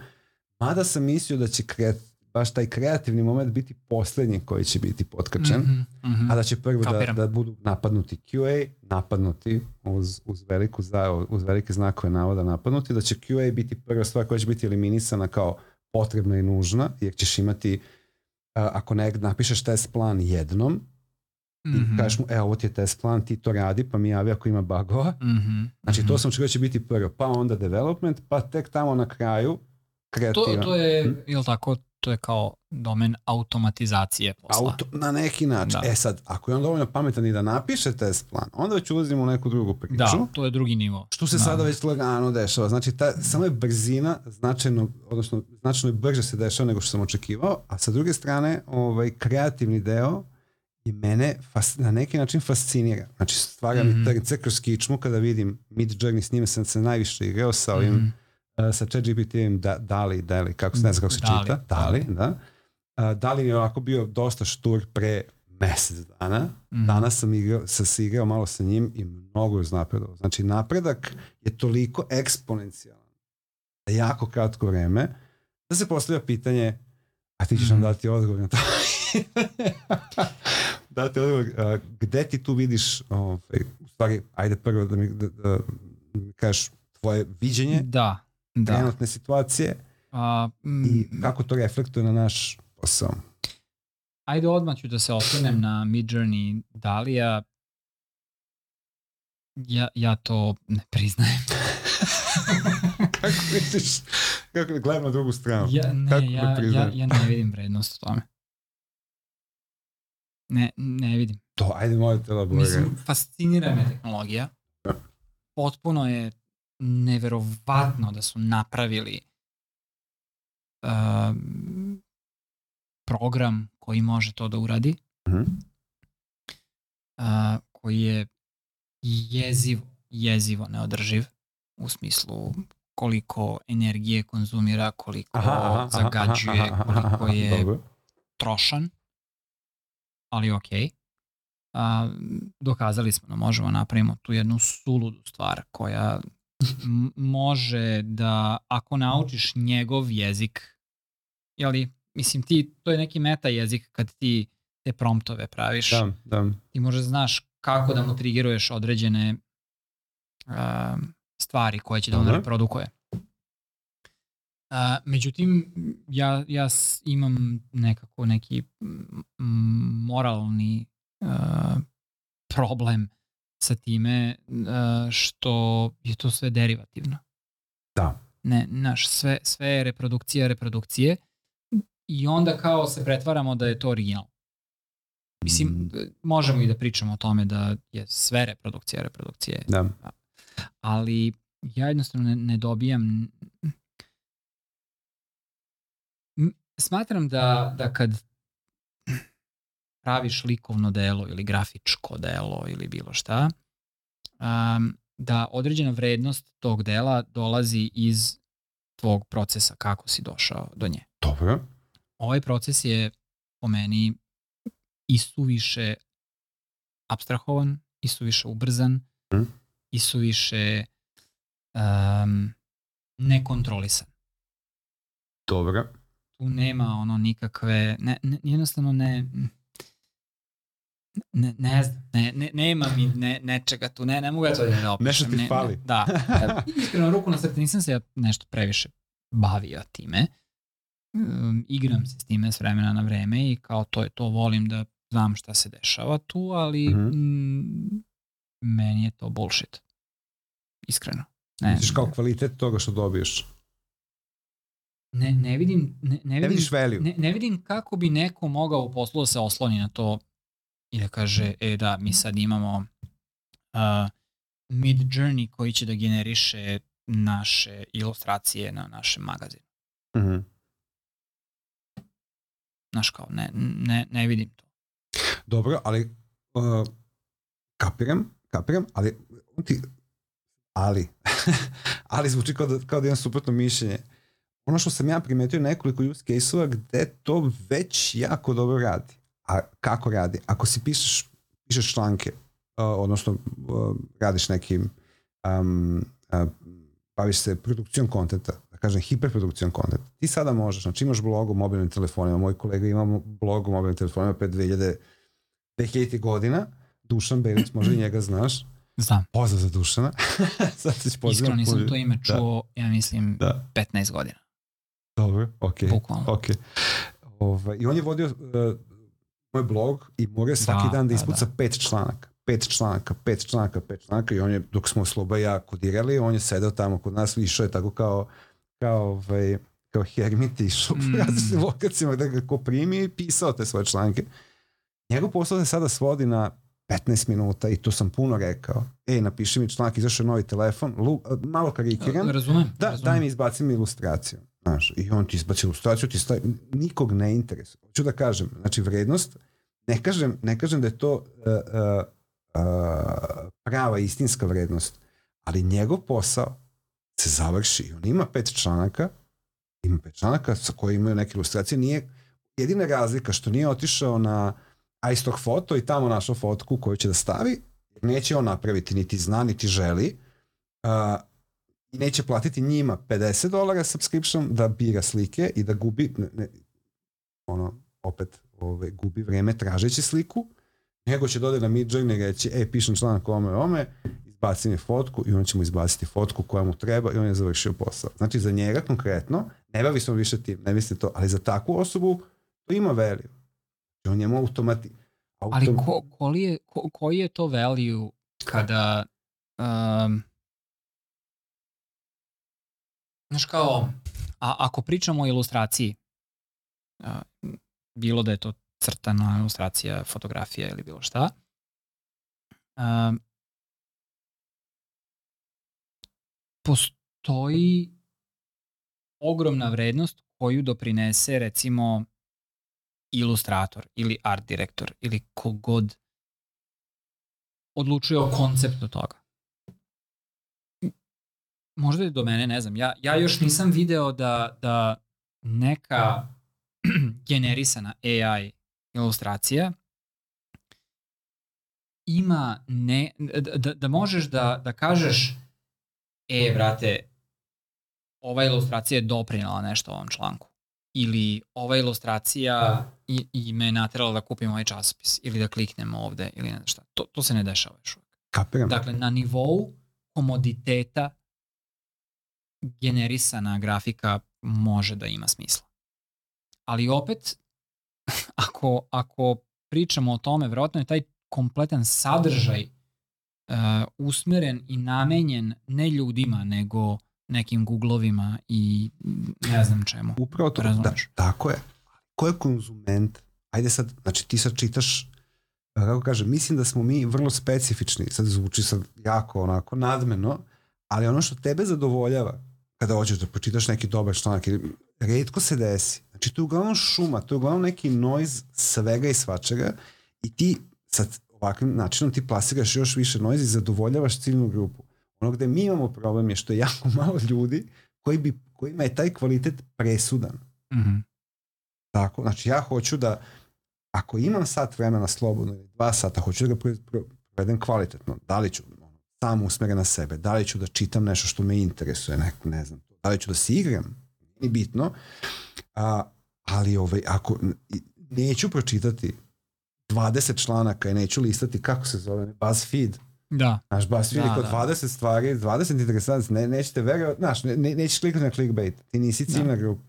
mada sam mislio da će kreat, baš taj kreativni moment biti poslednji koji će biti potkačen, mhm, mhm. a da će prvo da, Kapiram. da budu napadnuti QA, napadnuti uz, uz, veliku za, uz velike znakove navoda napadnuti, da će QA biti prva stvar koja će biti eliminisana kao potrebna i nužna, jer ćeš imati ako ne napišeš test plan jednom i Mhm, kažeš mu, e, ovo ti je test plan, ti to radi, pa mi javi ako ima bugova. mhm, Znači, mhm. to sam očekivao da će biti prvo, pa onda development, pa tek tamo na kraju to, kreativan. to je, jel tako, to je kao domen automatizacije posla. Auto, na neki način. Da. E sad, ako je on dovoljno pametan i da napiše test plan, onda već ulazimo u neku drugu priču. Da, to je drugi nivo. Što se da. sada već lagano dešava. Znači, ta, samo je brzina značajno, odnosno značajno brže se dešava nego što sam očekivao, a sa druge strane, ovaj, kreativni deo i mene fas, na neki način fascinira. Znači, stvara mi Mhm. trce kroz kičmu kada vidim Mid Journey, s njime sam se najviše igrao sa ovim, Mhm. uh, sa ChatGPT-em da, Dali, Dali, kako se, ne znam kako se Dali, čita, Dali, Dali. da. Uh, Dali mi je ovako bio dosta štur pre mesec dana. Mhm. Danas sam igrao, sam se igrao malo sa njim i mnogo je uznapredovao. Znači, napredak je toliko eksponencijalan za jako kratko vreme da se postavlja pitanje a ti ćeš nam Mhm. dati odgovor na to. dati odgovor, a, gde ti tu vidiš, ovaj, u stvari, ajde prvo da mi, da, da mi kažeš tvoje viđenje Da, da. trenutne situacije A, mm, i kako to reflektuje na naš posao. Ajde odmah ću da se osvrnem na Midjourney Dalija. Ja, ja to ne priznajem. kako misliš, kako gledam na drugu stranu? Ja, Kako ne, ne ja, ja, priznajem? ja ne vidim vrednost u tome. Ne, ne vidim. To, ajde, moje te elaboriraj. Mislim, fascinira me tehnologija. Potpuno je neverovatno da su napravili um, program koji može to da uradi, Mhm. a, koji je jezivo, jezivo neodrživ u smislu koliko energije konzumira, koliko zagađuje, koliko je Dobro. trošan, ali ok. A, dokazali smo da možemo napravimo tu jednu suludu stvar koja može da, ako naučiš njegov jezik, jeli, mislim ti, to je neki meta jezik kad ti te promptove praviš, Da, da. ti možda znaš kako da mu triggeruješ određene um, stvari koje će da on reprodukuje. A, međutim, ja, ja imam nekako neki moralni a, problem sa time što je to sve derivativno. Da. Ne, naš, sve, sve je reprodukcija reprodukcije i onda kao se pretvaramo da je to original. Mislim, mm. možemo i da pričamo o tome da je sve reprodukcija reprodukcije. Da. Ali ja jednostavno ne, ne dobijam smatram da, da kad praviš likovno delo ili grafičko delo ili bilo šta, um, da određena vrednost tog dela dolazi iz tvog procesa kako si došao do nje. Dobro. Ovaj proces je po meni isuviše abstrahovan, isuviše ubrzan, hmm. isuviše um, nekontrolisan. Dobro tu nema ono nikakve, ne, ne, jednostavno ne, ne, ne znam, ne, ne, nema mi ne, nečega tu, ne, ne mogu ja to da ne opišem. Nešto ti fali. Ne, da, iskreno ruku na srce, nisam se ja nešto previše bavio time. Um, igram se s time s vremena na vreme i kao to je to, volim da znam šta se dešava tu, ali mm -hmm. m, meni je to bullshit. Iskreno. Ne, Misliš kao kvalitet toga što dobiješ? ne, ne vidim ne, ne, vidim, ne value. Ne, ne vidim kako bi neko mogao u poslu da se osloni na to i da kaže, e da, mi sad imamo uh, mid journey koji će da generiše naše ilustracije na našem magazinu. Mm Znaš kao, ne, ne, ne vidim to. Dobro, ali uh, kapiram, kapiram, ali ti, ali, ali zvuči kao da, kao da imam suprotno mišljenje. Ono što sam ja primetio nekoliko use case-ova gde to već jako dobro radi. A kako radi? Ako si pišeš, pišeš članke, uh, odnosno uh, radiš nekim um, uh, baviš se produkcijom kontenta, da kažem hiperprodukcijom kontenta. Ti sada možeš, znači imaš blog o mobilnim telefonima, moj kolega ima blog o mobilnim telefonima pre 2000, 2000 godina, Dušan Belić, možda i njega znaš. Znam. Pozdrav za Dušana. Sad se Iskreno nisam to ime da. čuo, da. ja mislim, da. 15 godina. Dobro, ok. Bukvalno. Ok. Ovaj, I on je vodio uh, moj blog i mora svaki da, dan da, da ispuca da, da. pet članaka. Pet članaka, pet članaka, pet članaka i on je, dok smo Sloba i ja kodirali, on je sedeo tamo kod nas, išao je tako kao, kao, ovaj, kao hermit išao mm. po različitim lokacijama da ga ko primi i pisao te svoje članke. Njegov posao se sada svodi na 15 minuta i to sam puno rekao. Ej, napiši mi članak, izašao novi telefon, lu, malo karikiram. Razumem. Da, razumem. daj mi izbaci mi ilustraciju. Znaš, i on ti izbaci ilustraciju, ti stavi, nikog ne interesuje. Hoću da kažem, znači vrednost, ne kažem, ne kažem da je to uh, uh, uh, prava istinska vrednost, ali njegov posao se završi. On ima pet članaka, ima pet članaka sa koji imaju neke ilustracije, nije jedina razlika što nije otišao na iStock foto i tamo našao fotku koju će da stavi, neće on napraviti, niti zna, niti želi, uh, i neće platiti njima 50 dolara subscription da bira slike i da gubi ne, ne, ono opet ove, gubi vreme tražeći sliku nego će dodati na Midjourney i reći e pišem članak ome ome izbaci mi fotku i on će mu izbaciti fotku koja mu treba i on je završio posao. Znači za njega konkretno, ne bavi smo više tim, ne misli to, ali za takvu osobu to ima value. On njemu automati... Autom... Ali ko, koji, je, ko, koji je to value kada um, Znaš kao, a, ako pričamo o ilustraciji, a, bilo da je to crtana ilustracija, fotografija ili bilo šta, a, postoji ogromna vrednost koju doprinese recimo ilustrator ili art direktor ili kogod odlučuje o konceptu toga možda je do mene, ne znam, ja, ja još nisam video da, da neka generisana AI ilustracija ima ne, da, da, da možeš da, da kažeš e, brate, ova ilustracija je doprinala nešto ovom članku. Ili ova ilustracija i, i me naterala da kupim ovaj časopis. Ili da kliknem ovde, ili ne šta. To, to se ne dešava još uvek. Kapiram. Dakle, na nivou komoditeta generisana grafika može da ima smisla. Ali opet, ako, ako pričamo o tome, verovatno je taj kompletan sadržaj uh, usmeren i namenjen ne ljudima, nego nekim googlovima i ne znam čemu. Upravo to, da, tako je. Ko je konzument? Ajde sad, znači ti sad čitaš kako kažem, mislim da smo mi vrlo specifični, sad zvuči sad jako onako nadmeno, ali ono što tebe zadovoljava kada hoćeš da pročitaš neki dobar članak, redko se desi. Znači to je uglavnom šuma, to je uglavnom neki noise svega i svačega i ti sa ovakvim načinom ti plasiraš još više noise i zadovoljavaš ciljnu grupu. Ono gde mi imamo problem je što je jako malo ljudi koji bi, kojima je taj kvalitet presudan. Mm -hmm. Tako, znači ja hoću da ako imam sat vremena slobodno ili dva sata, hoću da ga provedem kvalitetno, da li ću samo usmeren na sebe, da li ću da čitam nešto što me interesuje, ne, ne znam, da li ću da se igram, nije bitno, a, ali ovaj, ako neću pročitati 20 članaka i neću listati kako se zove BuzzFeed, Da. Znaš, BuzzFeed da, kod da. 20 stvari, 20 interesantnih, ne, nećete verovati, znaš, ne, ne, nećeš klikati na clickbait, ti nisi ciljna da. grupa.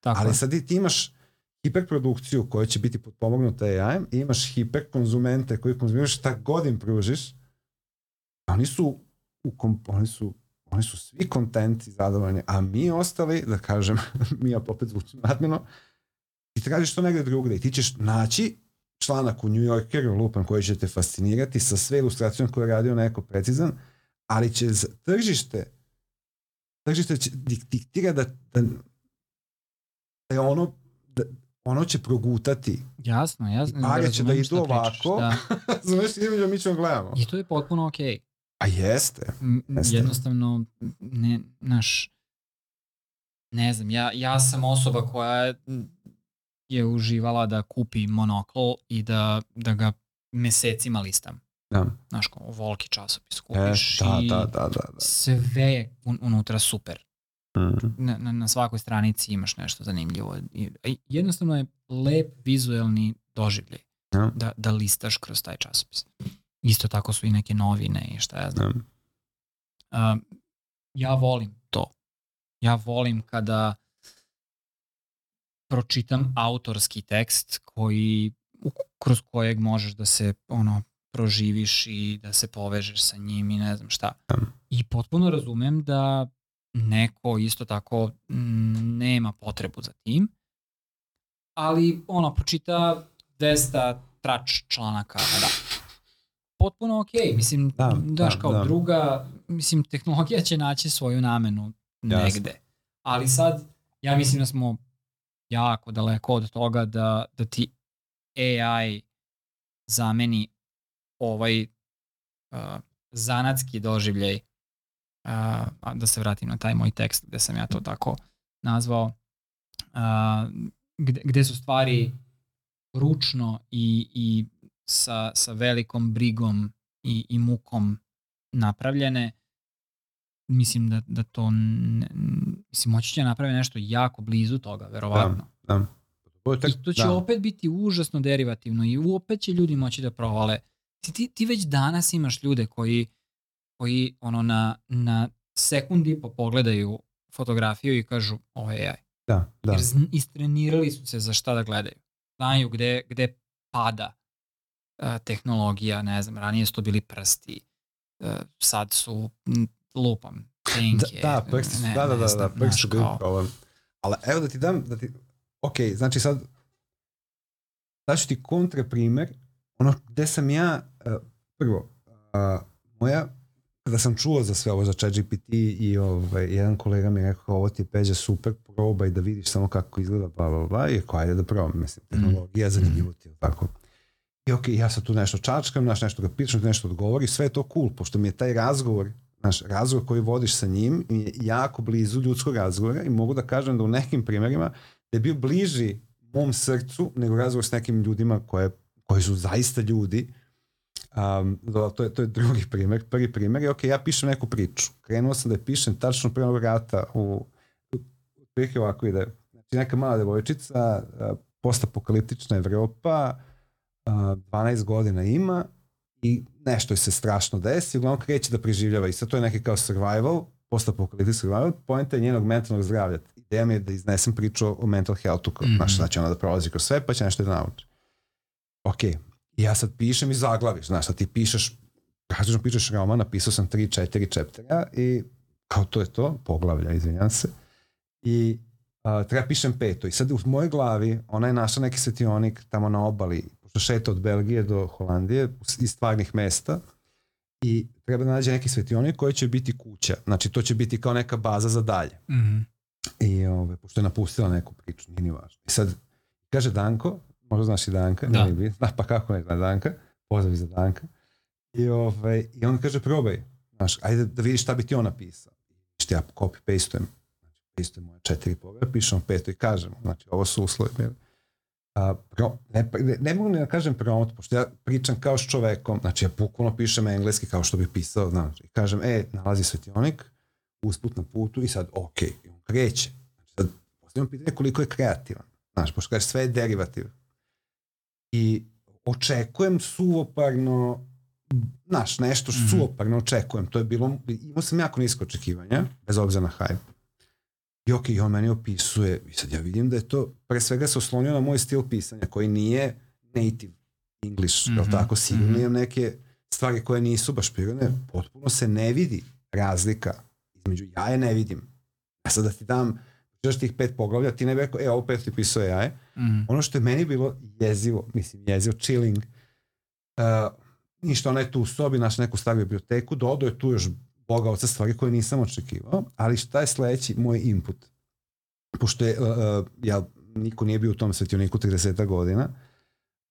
Tako. Ali sad ti, imaš hiperprodukciju koja će biti potpomognuta AI-em i imaš hiperkonzumente koji konzumiraju šta god im pružiš, oni su, u kom, oni su oni su svi kontenti zadovoljni, a mi ostali, da kažem, mi opet zvučimo nadmeno, ti tražiš to negde drugde i ti ćeš naći članak u New Yorkeru, lupan, koji će te fascinirati sa sve ilustracijom koje je radio neko precizan, ali će tržište tržište će diktira da, da, da je ono da, ono će progutati. Jasno, jasno. Pare će da idu ovako. Da. Znaš, mi ćemo gledamo. I to je potpuno okej. Okay. A jeste. jeste. Jednostavno, ne, naš, ne znam, ja, ja sam osoba koja je uživala da kupi monokl i da, da ga mesecima listam. Da. Znaš, kao volki časopis kupiš e, da, i da, da, da, da. sve je un, unutra super. Mm. Na, na, na svakoj stranici imaš nešto zanimljivo. I, jednostavno je lep vizuelni doživljaj ja. da, da listaš kroz taj časopis. Isto tako su i neke novine i šta ja znam. Uh, ja volim to. Ja volim kada pročitam autorski tekst koji kroz kojeg možeš da se ono proživiš i da se povežeš sa njim i ne znam šta. I potpuno razumem da neko isto tako nema potrebu za tim, ali ono, pročita 200 trač članaka na dan. Potpuno okej, okay. mislim, da, daš da, kao da. druga, mislim, tehnologija će naći svoju namenu negde. Jasne. Ali sad, ja mislim da smo jako daleko od toga da, da ti AI zameni ovaj uh, zanatski doživljaj a, da se vratim na taj moj tekst gde sam ja to tako nazvao, a, gde, gde su stvari ručno i, i sa, sa velikom brigom i, i mukom napravljene, mislim da, da to, ne, mislim, moći će napraviti nešto jako blizu toga, verovatno. Da, da. I to će da. opet biti užasno derivativno i opet će ljudi moći da provale. Ti, ti već danas imaš ljude koji koji ono na, na sekundi po pogledaju fotografiju i kažu ovo je AI. Da, da. Jer istrenirali su se za šta da gledaju. Znaju gde, gde pada uh, tehnologija, ne znam, ranije su to bili prsti, uh, sad su m, lupam, tenke. Da, da, prsti su, ne, da, da, da, da, prsti su bili problem. Ali evo da ti dam, da ti, ok, znači sad, daću ti kontra primer, ono gde sam ja, uh, prvo, uh, moja kada sam čuo za sve ovo za ChatGPT i ovaj, jedan kolega mi je rekao ovo ti je peđa super, probaj da vidiš samo kako izgleda, bla, bla, bla, i rekao, ajde da probam, mislim, mm. tehnologija mm. zanimljivo ti je tako. I ok, ja sad tu nešto čačkam, znaš, nešto ga pišem, nešto odgovori, sve je to cool, pošto mi je taj razgovor, znaš, razgovor koji vodiš sa njim je jako blizu ljudskog razgovora i mogu da kažem da u nekim primjerima da je bio bliži mom srcu nego razgovor s nekim ljudima koje, koji su zaista ljudi, Um, to, je, to je drugi primjer. Prvi primjer je, ok, ja pišem neku priču. Krenuo sam da je pišem tačno prema vrata u, u ovako ide. Znači neka mala devojčica, postapokaliptična Evropa, 12 godina ima i nešto se strašno desi, uglavnom kreće da preživljava i sad to je neki kao survival, postapokaliptički survival, pojenta je njenog mentalnog zdravlja. Ideja mi je da iznesem priču o mental healthu, kao, mm -hmm. znaš, da će ona da prolazi kroz sve, pa će nešto da nauči. Ok, ja sad pišem i zaglaviš, znaš, sad ti pišeš, praktično pišeš roman, napisao sam 3-4 čeptera i kao to je to, poglavlja, izvinjam se. I a, treba pišem peto. I sad u mojoj glavi ona je našla neki svetionik tamo na obali, pošto šeta od Belgije do Holandije, iz stvarnih mesta, i treba da nađe neki svetionik koji će biti kuća. Znači, to će biti kao neka baza za dalje. Mm -hmm. I ove, pošto je napustila neku priču, nije ni važno. I sad, kaže Danko, možda znaš i Danka, da. ne bi, da, pa kako ne zna Danka, pozdrav za Danka. I, ove, I on kaže, probaj, znaš, ajde da vidiš šta bi ti on napisao. Što ja copy-pastujem, znači, pastujem moje četiri pogleda, pišem peto i kažem, znači, ovo su uslovi. A, pro, ne, ne, ne mogu ni da kažem promot, pošto ja pričam kao s čovekom, znači ja bukvalno pišem engleski kao što bi pisao, znači, i kažem, e, nalazi svetionik, usput na putu i sad, ok, i on kreće. Znači, sad, postavljam pitanje koliko je kreativan. Znaš, pošto kaže, sve je derivativ. I očekujem suvoparno, znaš, nešto što mm -hmm. suvoparno očekujem. To je bilo, imao sam jako nisko očekivanja, bez obzira na hype. I ok, on meni opisuje, i sad ja vidim da je to, pre svega se oslonio na moj stil pisanja, koji nije native English, mm -hmm. jel tako, sigurno mm -hmm. neke stvari koje nisu baš prirodne, potpuno se ne vidi razlika između ja je ne vidim. Ja sad da ti dam, češ tih pet poglavlja, ti ne bi rekao, e, ovo pet ti pisao ja je. Mm -hmm. Ono što je meni bilo jezivo, mislim, jezivo, chilling, uh, ništa, ona je tu u sobi, naš neku staru biblioteku, dodao je tu još Boga oca stvari koje nisam očekivao, ali šta je sledeći moj input? Pošto je, uh, uh ja, niko nije bio u tom svetioniku 30 godina,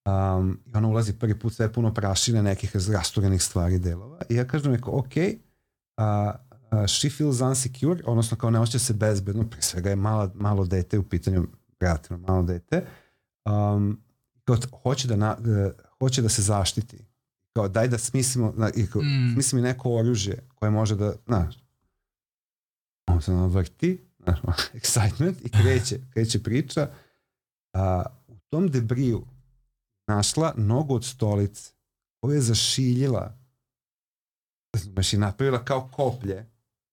um, i ona ulazi prvi put sve puno prašine nekih rasturenih stvari delova i ja kažem neko, ok, uh, uh, she feels unsecure, odnosno kao ne osjeća se bezbedno, pre svega je mala, malo dete u pitanju, relativno malo dete, um, kao hoće da, na, da, hoće da se zaštiti kao daj da smislimo, na, i kao, mm. smislimo neko oružje koje može da, znaš, on se vrti, znaš, excitement i kreće, kreće priča. A, u tom debriju našla nogu od stolice koju je zašiljila, znaš, i napravila kao koplje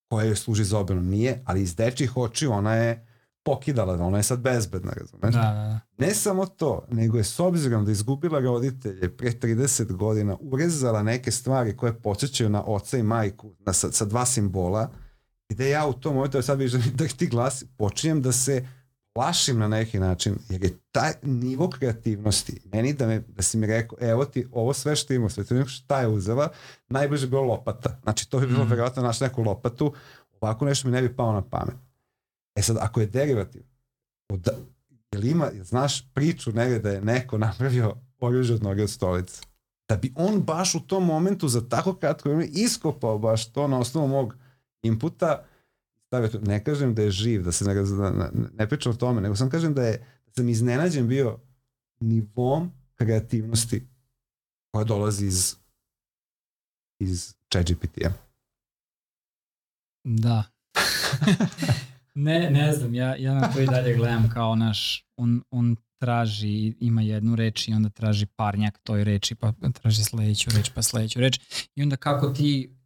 koje joj služi za obranu. Nije, ali iz dečih očiju ona je pokidala, ona je sad bezbedna, razumeš? Da, da, da. Ne samo to, nego je s obzirom da izgubila roditelje pre 30 godina, urezala neke stvari koje podsjećaju na oca i majku, na, sa, sa dva simbola, gde ja u tom momentu, sad vidiš da ti glas, počinjem da se plašim na neki način, jer je taj nivo kreativnosti, meni da, me, da si mi rekao, evo ti, ovo sve što ima, sve šta je uzela, najbliže bilo lopata. Znači, to bi bilo mm. verovatno naš neku lopatu, ovako nešto mi ne bi pao na pamet. E sad, ako je derivativ, od, jel ima, znaš priču negde da je neko napravio oružje od noge od stolice? Da bi on baš u tom momentu za tako kratko vreme iskopao baš to na osnovu mog inputa, stavio to. Ne kažem da je živ, da se ne, ne, ne pričam o tome, nego sam kažem da je da sam iznenađen bio nivom kreativnosti koja dolazi iz iz ChatGPT-a. Da. Ne, ne znam, ja, ja na to i dalje gledam kao naš, on, on traži, ima jednu reč i onda traži parnjak toj reči, pa traži sledeću reč, pa sledeću reč. I onda kako ti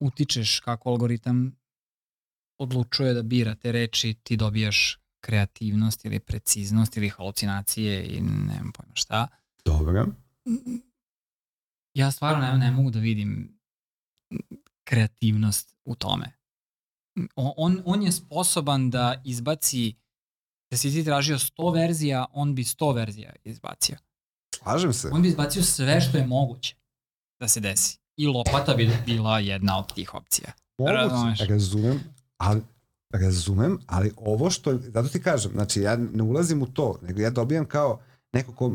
utičeš, kako algoritam odlučuje da bira te reči, ti dobijaš kreativnost ili preciznost ili halucinacije i nemam pojma šta. Dobro. Ja stvarno ne, ne mogu da vidim kreativnost u tome on, on je sposoban da izbaci, da si ti tražio 100 verzija, on bi 100 verzija izbacio. Slažem se. On bi izbacio sve što je moguće da se desi. I lopata bi bila jedna od tih opcija. Moguće, razumem, ali razumem, ali ovo što, zato ti kažem, znači ja ne ulazim u to, nego ja dobijam kao neko ko, uh,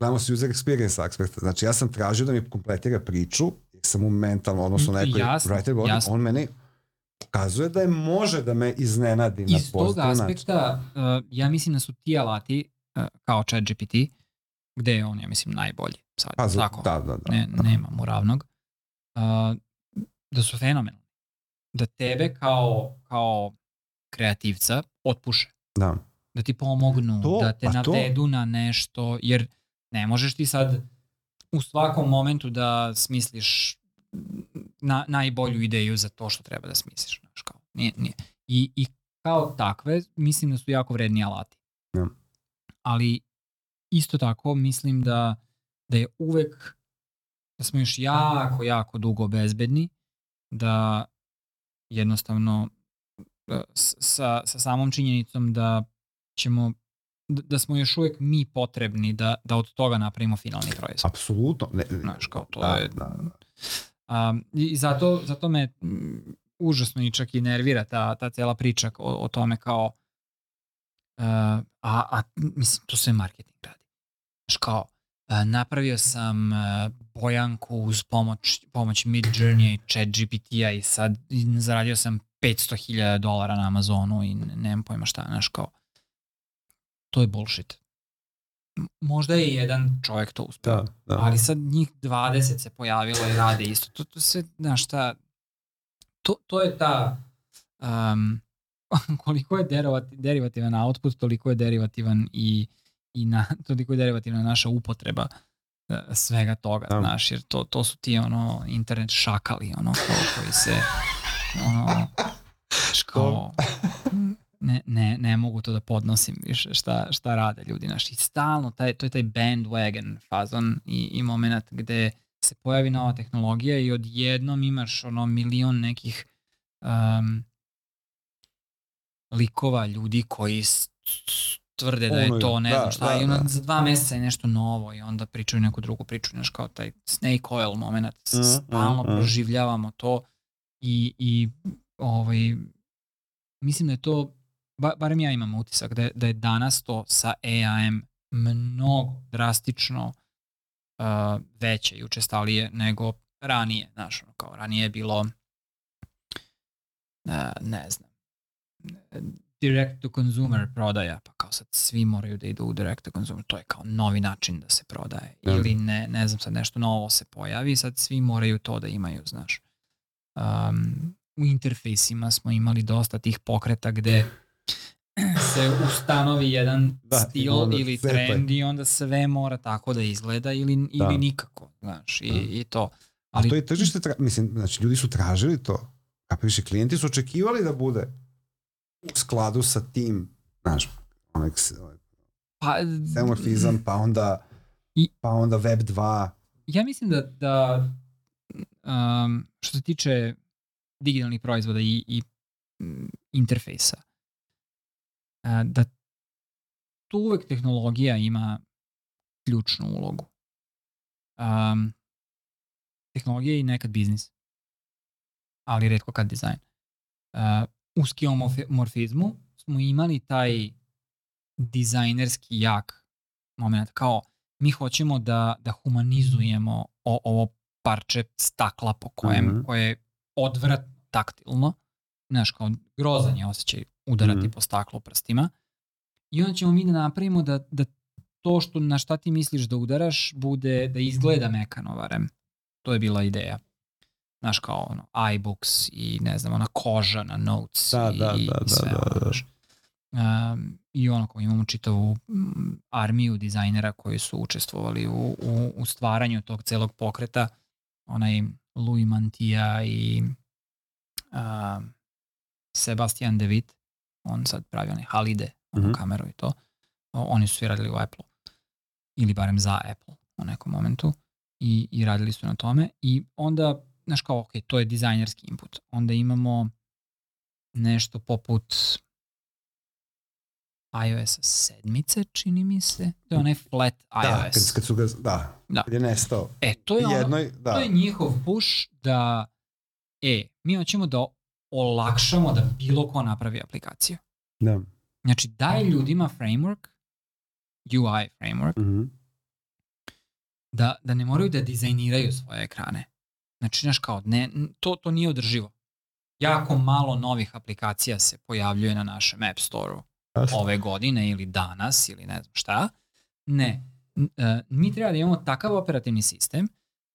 gledamo se user experience aspekta, znači ja sam tražio da mi kompletira priču, jer sam u mentalno, odnosno nekoj jasno, writer godin, on meni pokazuje da je može da me iznenadi Iz na Iz tog aspekta, uh, ja mislim da su ti alati uh, kao chat GPT, gde je on, ja mislim, najbolji sad. Pa, tako, da, da, da. Ne, nema mu ravnog. Uh, da su fenomenalni. Da tebe kao, kao kreativca otpuše. Da. Da ti pomognu, to, da te pa navedu to. na nešto, jer ne možeš ti sad u svakom momentu da smisliš na, najbolju ideju za to što treba da smisliš. Znaš, kao, nije, nije. I, I kao takve, mislim da su jako vredni alati. Ja. Ali isto tako mislim da, da je uvek, da smo još jako, jako dugo bezbedni, da jednostavno e, sa, sa samom činjenicom da ćemo da smo još uvek mi potrebni da, da od toga napravimo finalni proizvod. Apsolutno. Ne, Znaš, kao to da, je... Da, da. Um, I zato, zato me užasno i čak i nervira ta, ta cela priča o, o tome kao uh, a, a mislim, to sve marketing radi. Znaš, kao, uh, napravio sam uh, bojanku uz pomoć, pomoć Mid Journey i Chat GPT-a i sad zaradio sam 500.000 dolara na Amazonu i nemam pojma šta, znaš, kao, to je bullshit. Možda je jedan čovjek to uspeo, Da, da. ali sad njih 20 se pojavilo i rade isto. To, to sve, znaš šta, to, to je ta, um, koliko je derivati, derivativan output, toliko je derivativan i, i na, toliko je derivativna naša upotreba uh, svega toga, Da. znaš, jer to, to su ti ono internet šakali, ono, ko, koji se ono, znaš, kao, ne, ne, ne mogu to da podnosim više šta, šta rade ljudi naši. Stalno, taj, to je taj bandwagon fazon i, i moment gde se pojavi nova tehnologija i odjednom imaš ono milion nekih um, likova ljudi koji tvrde da je to ne da, znam šta da, i onda da. za dva meseca je nešto novo i onda pričaju neku drugu priču, znaš kao taj snake oil moment, S- Mhm, stalno mhm. proživljavamo to i, i ovaj, mislim da je to, ba, barem ja imam utisak da je, da je danas to sa AI-em mnogo drastično uh, veće i učestalije nego ranije, znaš, ono, kao ranije je bilo uh, ne znam direct to consumer prodaja, pa kao sad svi moraju da idu u direct to consumer, to je kao novi način da se prodaje. Da. Ili ne, ne znam, sad nešto novo se pojavi, sad svi moraju to da imaju, znaš. Um, u interfejsima smo imali dosta tih pokreta gde se ustanovi jedan Da, stil onda ili trend i onda sve mora tako da izgleda ili, ili Da. nikako, znaš, i, Da. i to. Ali to je tržište, tra... mislim, znači ljudi su tražili to. Kapiši, klijenti su očekivali da bude u skladu sa tim, znaš, onek pa, semorfizam, pa onda I- pa onda web 2. Ja mislim da, da um, što se tiče digitalnih proizvoda i, i interfejsa, a, da tu uvek tehnologija ima ključnu ulogu. Um, tehnologija je i nekad biznis, ali redko kad dizajn. Uh, u skillomorfizmu smo imali taj dizajnerski jak moment, kao mi hoćemo da, da humanizujemo o, ovo parče stakla po kojem, Mhm. koje je odvrat taktilno, znaš, kao grozan je osjećaj udarati Mhm. po staklu prstima. I onda ćemo mi da napravimo da, da to što na šta ti misliš da udaraš bude da izgleda mekano barem. To je bila ideja. Znaš kao ono, iBooks i ne znam, ona koža na notes Da, i, da, i da, da, sve da, da. znaš. Um, I ono kao imamo čitavu mm, armiju dizajnera koji su učestvovali u, u, u stvaranju tog celog pokreta. Onaj Louis Mantilla i um, Sebastian De Witt, on sad pravi onaj Halide, onu Mhm. kameru i to. O, oni su svi radili u Apple ili barem za Apple u nekom momentu i, i radili su na tome i onda, znaš kao, ok, to je dizajnerski input. Onda imamo nešto poput iOS sedmice, čini mi se. To je onaj flat Da, iOS. kad, kad su ga, da, Da. je nestao. E, to je, ono, Jednoj, da. to je njihov push da, e, mi hoćemo da olakšamo da bilo ko napravi aplikaciju. da. Znači, daj ljudima framework, UI framework, Mhm. da, da ne moraju da dizajniraju svoje ekrane. Znači, znaš kao, ne, to, to nije održivo. Jako malo novih aplikacija se pojavljuje na našem App Store-u ove godine ili danas ili ne znam šta. Ne. E, Mi treba da imamo takav operativni sistem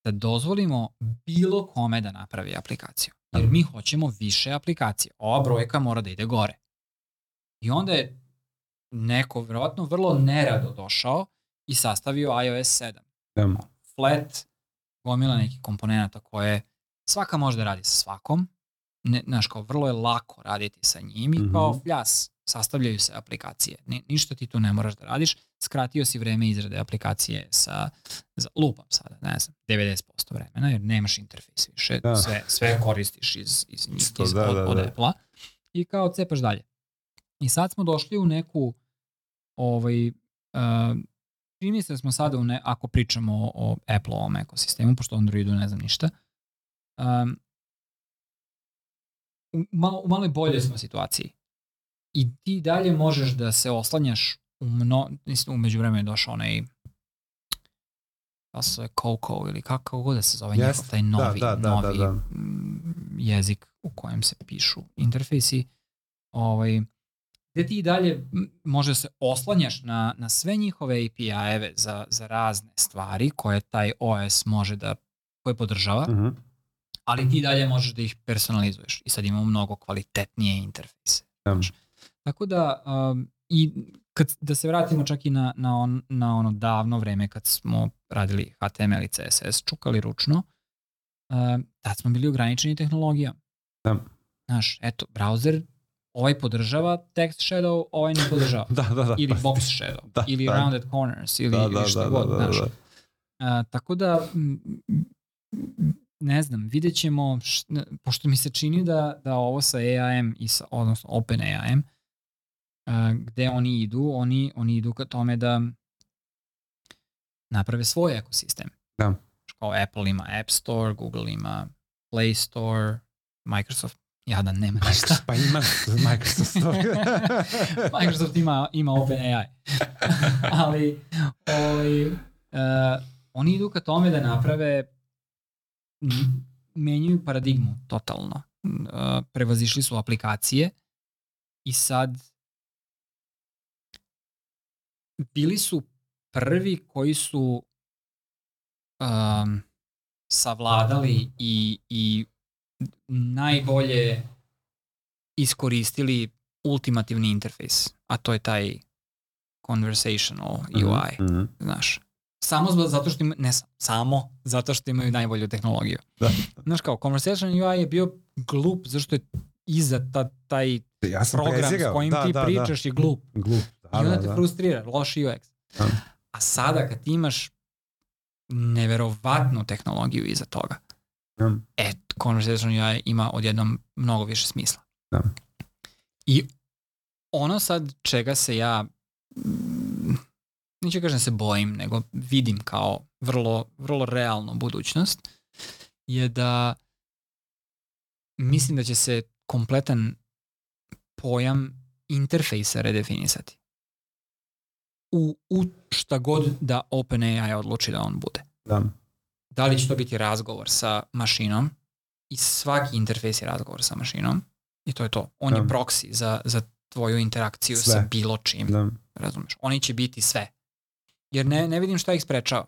da dozvolimo bilo kome da napravi aplikaciju. Jer mi hoćemo više aplikacije. Ova brojka mora da ide gore. I onda je neko verovatno vrlo nerado došao i sastavio iOS 7 Da. flat, gomila nekih komponenta koje svaka može da radi sa svakom, ne, znaš, kao vrlo je lako raditi sa njim i kao fljas, sastavljaju se aplikacije. Ni, ništa ti tu ne moraš da radiš, skratio si vreme izrade aplikacije sa, za, lupam sada, ne znam, 90% vremena, jer nemaš interfejs više, Da. sve, sve koristiš iz, iz, iz, Isto, iz da, od, da, od da. Apple-a i kao cepaš dalje. I sad smo došli u neku, ovaj, uh, čini se da smo sada, u ne, ako pričamo o, o Apple-ovom ekosistemu, pošto Androidu ne znam ništa, um, u, malo, u maloj boljoj smo situaciji. I ti dalje možeš da se oslanjaš u mno, mislim, umeđu vremenu je došao onaj da se Coco ili kako god da se zove Jeste, njegov taj novi, da, da, novi da, da. mm, jezik u kojem se pišu interfejsi. Ovaj, gde ti i dalje može da se oslanjaš na, na sve njihove API-eve za, za razne stvari koje taj OS može da koje podržava, Mhm. ali ti dalje možeš da ih personalizuješ i sad imamo mnogo kvalitetnije interfejse. Da. Znaš. Tako da, um, i kad, da se vratimo čak i na, na, on, na ono davno vreme kad smo radili HTML i CSS, čukali ručno, um, tad smo bili ograničeni tehnologijom. Da. Znaš, eto, browser ovaj podržava text shadow, ovaj ne podržava. Da, da, da. Ili box shadow, Da, ili da. rounded corners, ili, da, ili da, šta da, god, da, znaš. da. A, tako da, ne znam, vidjet ćemo, š, pošto mi se čini da, da ovo sa AIM i sa, odnosno Open AIM, a, gde oni idu, oni, oni idu ka tome da naprave svoj ekosistem. Da. Kao Apple ima App Store, Google ima Play Store, Microsoft, ja da nema ništa. Pa ima Microsoft Store. Microsoft ima, ima OpenAI. Ali ovaj, uh, oni idu ka tome da naprave menjaju paradigmu totalno. Uh, prevazišli su aplikacije i sad bili su prvi koji su um, savladali i, i najbolje iskoristili ultimativni interfejs, a to je taj conversational UI, Mhm. znaš. Samo zato što ima, ne sam, samo zato što imaju najbolju tehnologiju. Da. Znaš kao, conversational UI je bio glup zašto je iza ta, taj Ja sam program s prezirao. kojim da, ti da, pričaš je glup. Da. I Da, onda da, te da. frustrira, loš UX. Da. A sada kad ti imaš neverovatnu tehnologiju iza toga, Da. e, conversational UI ima odjednom mnogo više smisla. Da. I ono sad čega se ja neću kažem da se bojim, nego vidim kao vrlo, vrlo realnu budućnost, je da mislim da će se kompletan pojam interfejsa redefinisati. U, u šta god da OpenAI odluči da on bude. Da. Da li će to biti razgovor sa mašinom i svaki interfejs je razgovor sa mašinom i to je to. On je Da. proxy za, za tvoju interakciju Sve. sa bilo čim. Da. Razumeš? Oni će biti sve. Jer ne, ne vidim šta ih sprečava.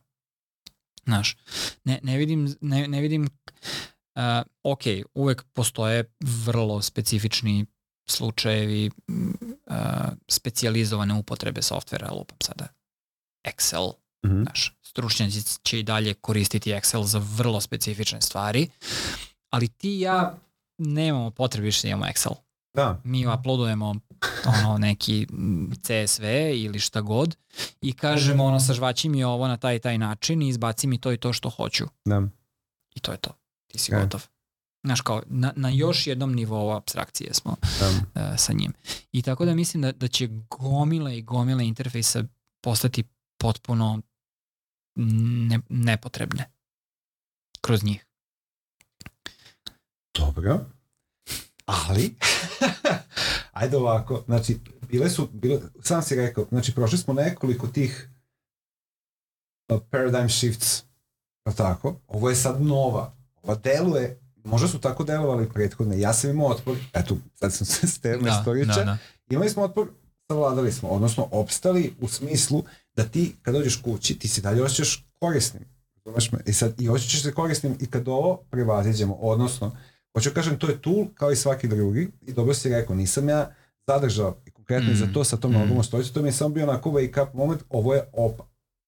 Znaš, ne, ne vidim, ne, ne vidim uh, ok, uvek postoje vrlo specifični slučajevi mm, uh, specijalizovane upotrebe softvera, lupam sada Excel, Mhm. znaš, stručnjaci će i dalje koristiti Excel za vrlo specifične stvari, ali ti i ja nemamo potrebe više da imamo Excel Da. mi uploadujemo ono neki mm, CSV ili šta god i kažemo ono sažvaći mi ovo na taj i taj način i izbaci mi to i to što hoću. Da. I to je to. Ti si Ok. gotov. Znaš kao, na, na još jednom nivou abstrakcije smo Da. uh, sa njim. I tako da mislim da, da će gomile i gomile interfejsa postati potpuno ne, nepotrebne kroz njih. Dobro. Ali, ajde ovako, znači, bile su, bile, sam si rekao, znači, prošli smo nekoliko tih uh, paradigm shifts, je tako? Ovo je sad nova. Ova deluje, možda su tako delovali prethodne. Ja sam imao otpor, eto, sad sam se s teme Da, istoriča, da, da. imali smo otpor, savladali smo, odnosno opstali u smislu da ti kad dođeš kući, ti se dalje osjećaš korisnim. Razumeš me? I sad i osjećaš se korisnim i kad ovo prevaziđemo, odnosno, hoću da kažem, to je tool kao i svaki drugi i dobro si rekao, nisam ja zadržao i konkretno Mm, za to sa tom mm. nogom stojicu, to mi je samo bio onako wake up moment, ovo je opa,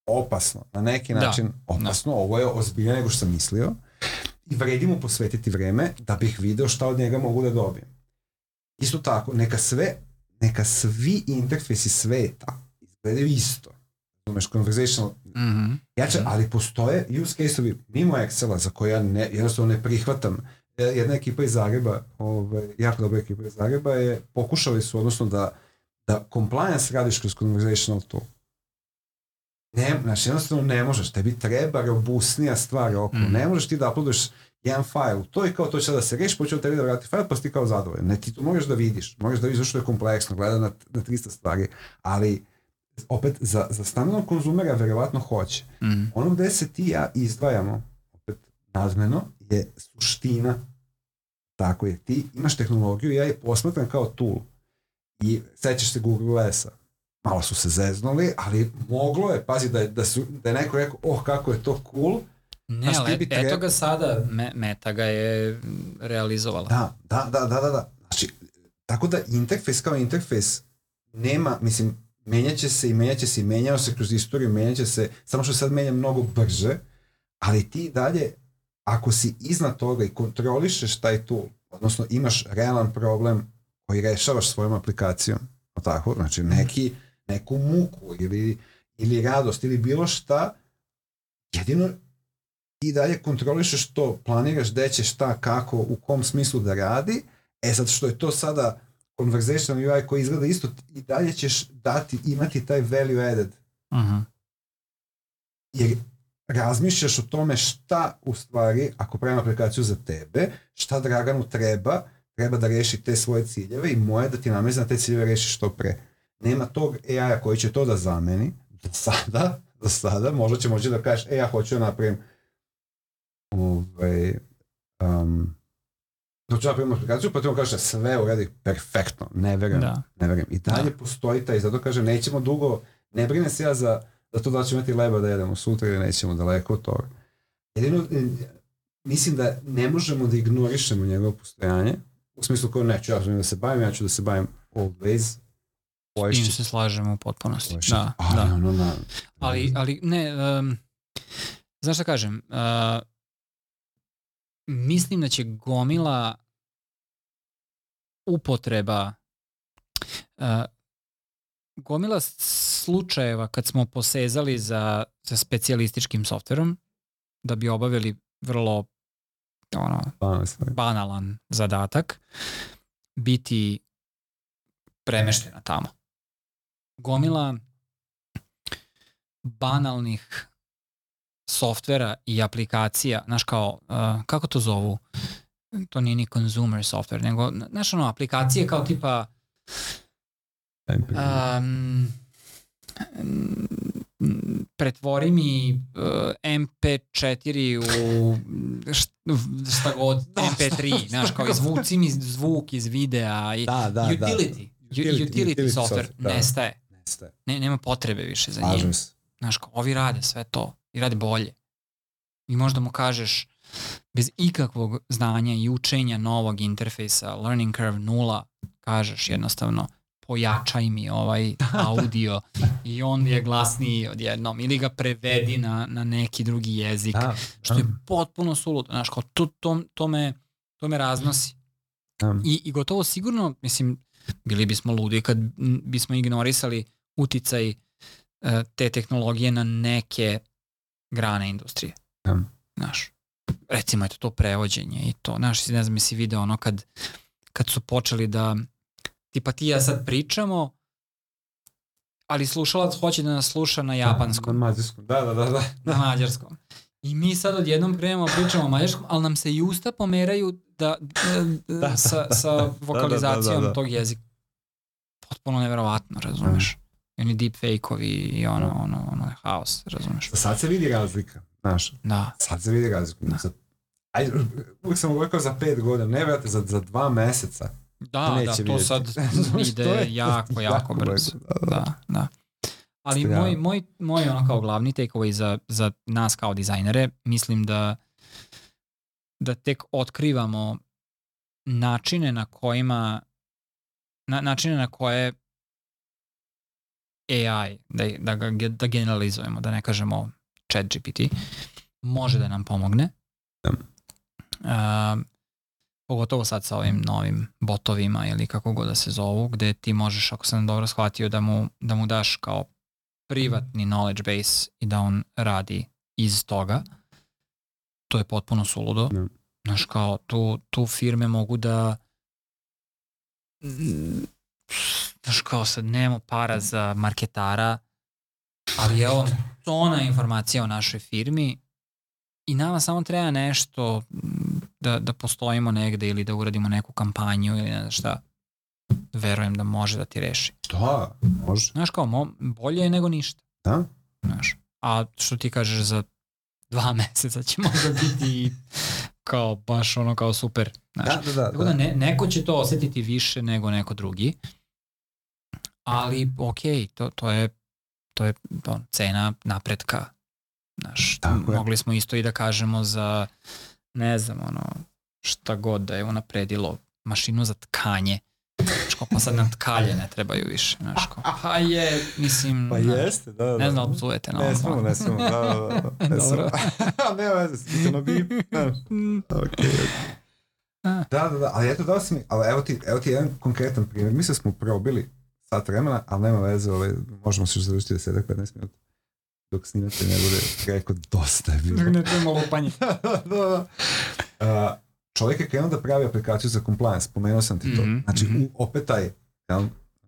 opasno, na neki Da, način opasno, ovo je ozbiljnije nego što sam mislio i vredi mu posvetiti vreme da bih video šta od njega mogu da dobijem. Isto tako, neka sve, neka svi interfejsi sveta izgledaju isto. Razumeš, conversational, Mm -hmm. jače, ali postoje use case-ovi mimo Excela za koje ja ne, jednostavno ne prihvatam. E, Jedna ekipa iz Zagreba, ovaj, jako dobra ekipa iz Zagreba je, pokušali su, odnosno da, da compliance radiš kroz conversational tool. Ne, znači jednostavno ne možeš, tebi treba robustnija stvar oko, Mhm. ne možeš ti da uploadaš jedan fajl, to je kao to će da se reši, počeo tebi da vrati fajl, pa si ti kao zadovoljan. Ne, ti to moraš da vidiš, moraš da vidiš zašto je kompleksno, gleda na, na 300 stvari, ali opet za, za standardnog konzumera verovatno hoće. Mm. Ono gde se ti ja izdvajamo, opet nazmeno, je suština. Tako je, ti imaš tehnologiju, ja je posmatram kao tool. I sećaš se Google S-a. Malo su se zeznuli, ali moglo je, pazi da je, da, su, da je neko rekao, oh kako je to cool, Ne, ali eto treba- ga sada, me, Meta ga je mm, realizovala. Da, da, da, da, da, da. Znači, tako da interfejs kao interfejs nema, mislim, menjaće se i menjaće se i menjao se kroz istoriju, menjaće se, samo što sad menja mnogo brže, ali ti dalje, ako si iznad toga i kontrolišeš taj tool, odnosno imaš realan problem koji rešavaš svojom aplikacijom, o tako, znači neki, neku muku ili, ili radost ili bilo šta, jedino i dalje kontrolišeš to, planiraš gde će šta, kako, u kom smislu da radi, e sad što je to sada conversational UI koji izgleda isto, i dalje ćeš dati, imati taj value added, Uh -huh. jer razmišljaš o tome šta u stvari, ako pravim aplikaciju za tebe, šta Draganu treba, treba da reši te svoje ciljeve i moje da ti namezi na te ciljeve reši što pre. Nema tog AI-a koji će to da zameni, do sada, do sada, možda će moći da kažeš, e, ja hoću da napravim ovaj, um, hoću da napravim aplikaciju, pa ti on kaže sve uredi perfektno, ne verujem, Da. ne verujem. I dalje postoji taj, zato kažem, nećemo dugo, ne brine se ja za, za to da ćemo imati leba da jedemo sutra ili nećemo daleko od toga. Jedino, e, mislim da ne možemo da ignorišemo njegovo postojanje, u smislu kao neću ja da se bavim, ja ću da se bavim always, S tim poješće, se slažemo u potpunosti. poješće, Da, ali da. Ali, ali ne, um, znaš šta kažem, uh, mislim da će gomila upotreba uh, gomila slučajeva kad smo posezali za, za specijalističkim softverom da bi obavili vrlo ono, banalan zadatak biti premeštena tamo. Gomila banalnih softvera i aplikacija, znaš kao, uh, kako to zovu? To nije ni consumer software, nego, znaš ono, aplikacije kao tipa um, pretvori mi uh, MP4 u št- šta god, MP3, znaš, kao izvuci mi zvuk iz videa i Da, da, da. utility, utility, utility, utility software, software, da. nestaje. Nestaje. Ne, nema potrebe više za njim. Slažem se. Znaš, kao, ovi rade sve to i rade bolje. I možda mu kažeš bez ikakvog znanja i učenja novog interfejsa, learning curve nula, kažeš jednostavno pojačaj mi ovaj audio i on je glasniji odjednom ili ga prevedi na, na neki drugi jezik, Da, što je potpuno suludo. Znaš, kao to, to, to, me, to me raznosi. da. I, I gotovo sigurno, mislim, bili bismo ludi kad bismo ignorisali uticaj e, te tehnologije na neke grane industrije. Da. Znaš, recimo eto to prevođenje i to, znaš, ne znam, jesi video ono kad, kad su počeli da, tipa ti ja sad pričamo, ali slušalac hoće da nas sluša na japanskom, Na mađarskom, da, da, da. da. na mađarskom. I mi sad odjednom krenemo da pričamo o mađarskom, ali nam se i usta pomeraju da, da, Da, sa, da, sa vokalizacijom da, da. tog jezika. Potpuno neverovatno, razumeš? I oni deepfake-ovi i ono, ono, ono haos, razumeš? Sad se vidi razlika, znaš. Da. Sad se vidi razlika. Za, aj, uvijek sam rekao za pet godina, ne vrate, za, za dva meseca. Da, da, to vidjeti. sad ide to je jako, jako brzo. brzo, da, da. Da, da. Ali ja- moj, moj, moj ono kao glavni takeaway za, za nas kao dizajnere, mislim da da tek otkrivamo načine na kojima na, načine na koje AI, da, da ga da generalizujemo, da ne kažemo chat GPT, može da nam pomogne. Da. Uh, pogotovo sad sa ovim novim botovima ili kako god da se zovu, gde ti možeš, ako sam dobro shvatio, da mu, da mu daš kao privatni knowledge base i da on radi iz toga. To je potpuno suludo. Da. Znaš, kao tu, tu firme mogu da znaš, kao sad nemamo para za marketara, ali je on tona informacija o našoj firmi i nama samo treba nešto da, da postojimo negde ili da uradimo neku kampanju ili ne znam šta. Verujem da može da ti reši. Da, može. Znaš kao, mo, bolje je nego ništa. Da. Znaš. A što ti kažeš za dva meseca će možda biti kao baš ono kao super. Znaš. Da, da, da. Tako da ne, neko će to osetiti više nego neko drugi. Ali, ok, to, to je, to je on, cena napretka. Znaš, Tako je. mogli smo isto i da kažemo za, ne znam, ono, šta god da je unapredilo mašinu za tkanje. Znaš, pa sad nam tkalje ne trebaju više. Znaš, kao, pa je, mislim, Pa jeste, da, da. ne znam, obzujete na Ne ovom. smemo, ne smemo, da, da, da. Ne Dobro. Nema veze, stičano bi. Mm, Okay. A. Da, da, da, ali eto dao si mi, ali evo ti, evo ti jedan konkretan primjer. Mi se smo probili sat vremena, ali nema veze, ovaj, možemo se još završiti 10-15 minuta. Dok snimate ne bude rekao dosta je bilo. Ne treba lupanje. da, da. Uh, čovjek je krenuo da pravi aplikaciju za compliance, spomenuo sam ti to. Mhm, Znači, mhm. u, opet taj, jel,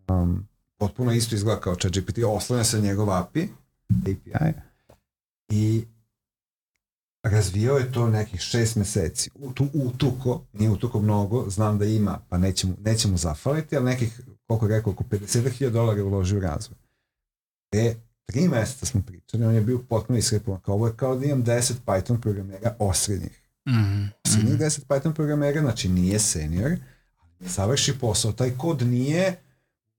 um, potpuno isto izgleda kao ChatGPT, oslanja se njegov API, API, i razvijao je to nekih šest meseci. U, tu, utuko, nije utuko mnogo, znam da ima, pa neće mu, neće mu zafaliti, ali nekih, koliko je rekao, oko 50.000 dolara je uložio u razvoj. E, tri meseca smo pričali, on je bio potpuno iskrepovan, kao ovo je kao da imam 10 Python programera osrednjih. Mhm, Osrednjih mhm. 10 Python programera, znači nije senior, ali savrši posao, taj kod nije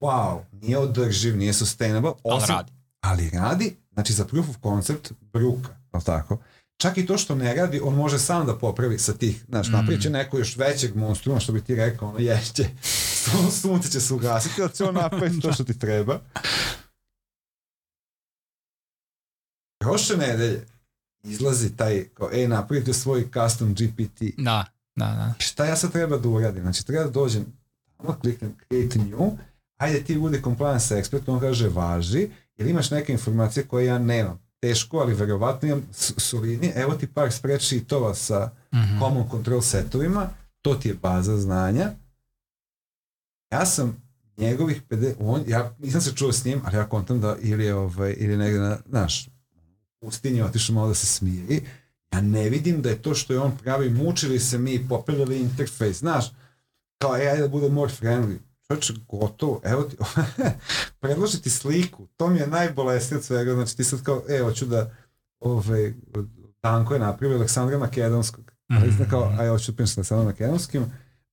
wow, nije održiv, nije sustainable, Ali osim- radi. ali radi, znači za proof of concept bruka, je tako? Čak i to što ne radi, on može sam da popravi sa tih, znaš, Mm. napravit će neko još većeg monstruma, što bi ti rekao, ono ješće, sun- sunce će se ugasiti, ali će on napraviti to što ti treba. Prošle nedelje izlazi taj, kao, ej, napravite svoj custom GPT. Da, da, da. Šta ja sad treba da uradim? Znači, treba da dođem, tamo kliknem create new, ajde ti budi compliance expert, on kaže važi, jer imaš neke informacije koje ja nemam. Teško, ali verovatno imam s- solidnije. Evo ti par spreadsheetova sa Mhm. common control setovima, to ti je baza znanja. Ja sam njegovih 50, on, ja nisam se čuo s njim, ali ja kontam da ili je, ovaj, ili negde na, znaš, u pustinji otišao malo da se smiri. Ja ne vidim da je to što je on pravi, mučili se mi, popravljali interfejs, znaš, kao, e, ajde da bude more friendly. Čovječe, gotovo, evo ti, predloži ti sliku, to mi je najbolesnije od svega, znači ti sad kao, e, hoću da, ovaj, Danko je napravio Aleksandra Makedonskog, ali Mhm. mm kao, aj, hoću da pričam sa Aleksandrom Makedonskim,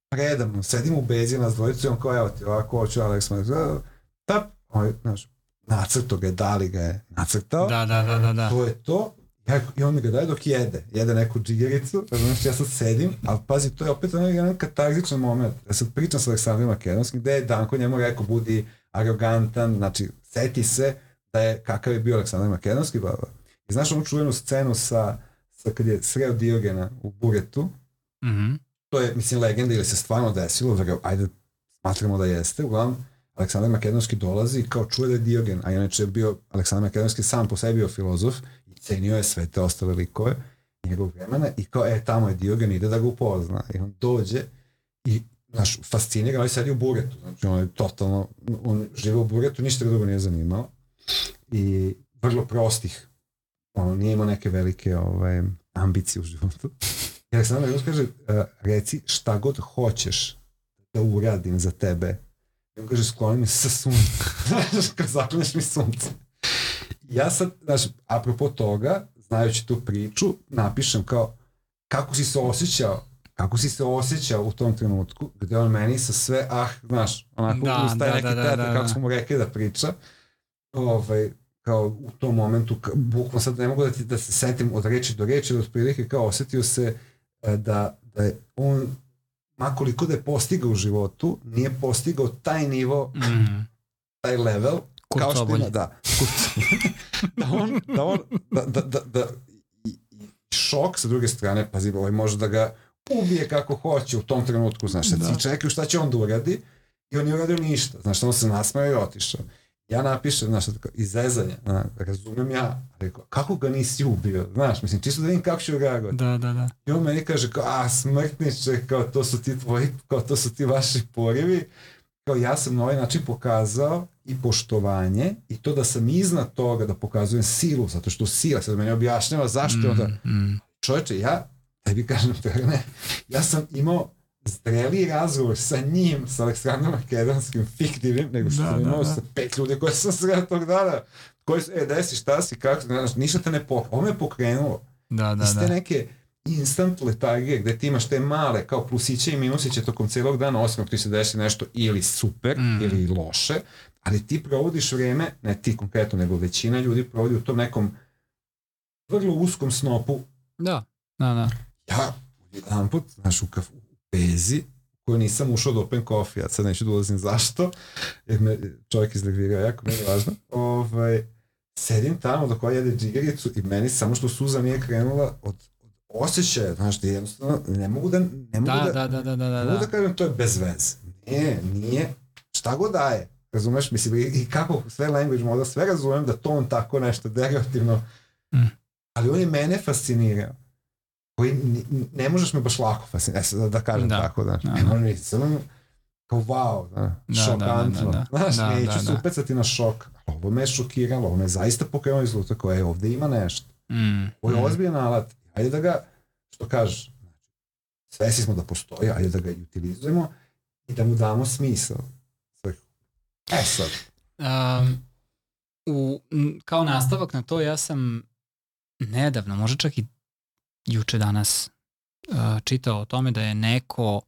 predavno, sedim u bezi nas dvojicu i on kao, evo ti, ovako, hoću Aleks Makedonskog, tap, ovaj, znaš, nacrto ga je, dali ga je, nacrtao, Da, da, da, da, da. to je to, ja, i on mi ga daje dok jede, jede neku džigericu, znači ja sad sedim, ali pazi, to je opet onaj jedan katarzičan moment, ja sad pričam sa Aleksandrom Makedonskim, gde je Danko njemu rekao, budi arogantan, znači, seti se da je, kakav je bio Aleksandar Makedonski, bla, bla. I znaš onu čuvenu scenu sa, sa kad je sreo Diogena u Buretu, Mhm. to je, mislim, legenda ili se stvarno desilo, vero, ajde, smatramo da jeste, uglavnom, Aleksandar Makedonski dolazi i kao čuje da je Diogen, a inače je bio, Aleksandar Makedonski sam po sebi bio filozof cenio je sve te ostale likove njegovog vremena i kao, e, tamo je Diogen, ide da ga upozna. I on dođe i, znaš, fascinira, ali sedi u buretu, znači on je totalno, on žive u buretu, ništa ga drugo nije zanimalo i vrlo prostih, ono, nije imao neke velike ovaj, ambicije u životu. I Aleksandar Makedonski kaže, "E, reci šta god hoćeš da uradim za tebe. I on kaže, skloni mi sa sunca. Znaš, kad zaklinješ mi sunce. Ja sad, znaš, apropo toga, znajući tu priču, napišem kao, kako si se osjećao, kako si se osjećao u tom trenutku, gde on meni sa sve, ah, znaš, onako Da, uz taj da, neki da, da, teatr, da, kako da. smo mu rekli da priča, ovaj, kao u tom momentu, bukvalno sad ne mogu da, ti, da se setim od reči do reči, ali otprilike kao osetio se e, da, da je on makoliko da je postigao u životu, nije postigao taj nivo, Mhm. taj level, kao što ima, da. da on, da on, da, da, da, da i, i šok sa druge strane, pazi, ovaj može da ga ubije kako hoće u tom trenutku, znaš, da. ti čekaju šta će on da uradi i on je uradio ništa, znaš, on se nasmeo i otišao. Ja napišem, znaš, iz zezanja, na, razumem ja, rekao, kako ga nisi ubio, znaš, mislim, čisto da vidim kako ću reagovati. Da, da, da. I on meni kaže, kao, a, smrtniče, kao, to su ti tvoji, kao, to su ti vaši porivi, kao, ja sam na ovaj način pokazao i poštovanje i to da sam iznad toga da pokazujem silu, zato što sila, sad meni objašnjava zašto mm, onda, mm. čovječe, ja, tebi kažem, ne, ja sam imao zreliji razgovor sa njim, sa Aleksandrom Makedonskim, fiktivnim, nego što da, sam imao da, da. sa pet ljudi koje sam sreo tog dana, koji su, e, desi, šta si, kako, znaš, ništa te ne pokrenulo, ovo me pokrenulo. Da, da, Iste da. neke instant letargije gde ti imaš te male kao plusiće i minusiće tokom celog dana osim ti se desi nešto ili super mm. ili loše, ali ti provodiš vreme, ne ti konkretno, nego većina ljudi provodi u tom nekom vrlo uskom snopu. Da, da, da. Ja jedan put, znaš, u, kaf, u pezi, koju nisam ušao do open coffee, a sad neću da ulazim zašto, jer me čovjek iznervirao, jako je važno. Ovaj, sedim tamo dok ovaj jede džigericu i meni samo što suza nije krenula od, od osjećaja, znaš, da jednostavno ne mogu da, ne mogu da, da, da, da, da, da, ne mogu da kažem to je bez veze. Nije, nije, šta god daje, razumeš, mislim, i, i kako sve language model, sve razumem da to on tako nešto derivativno, mm. ali on je mene fascinirao koji ne možeš me baš lako fascinirati, da, da kažem da. tako, znači, da, da. ne samo kao wow, da, da, šokantno, da, da, da, znaš, da, neću da, se da. upecati na šok, ovo me je šokiralo, ovo me je zaista pokrenuo iz luta koje ovde ima nešto, mm, ovo je mm. ozbiljan alat, ajde da ga, što kažeš, svesi smo da postoji, ajde da ga utilizujemo i da mu damo smisao. E sad. Um, u, kao nastavak na to ja sam nedavno, možda čak i juče danas uh, čitao o tome da je neko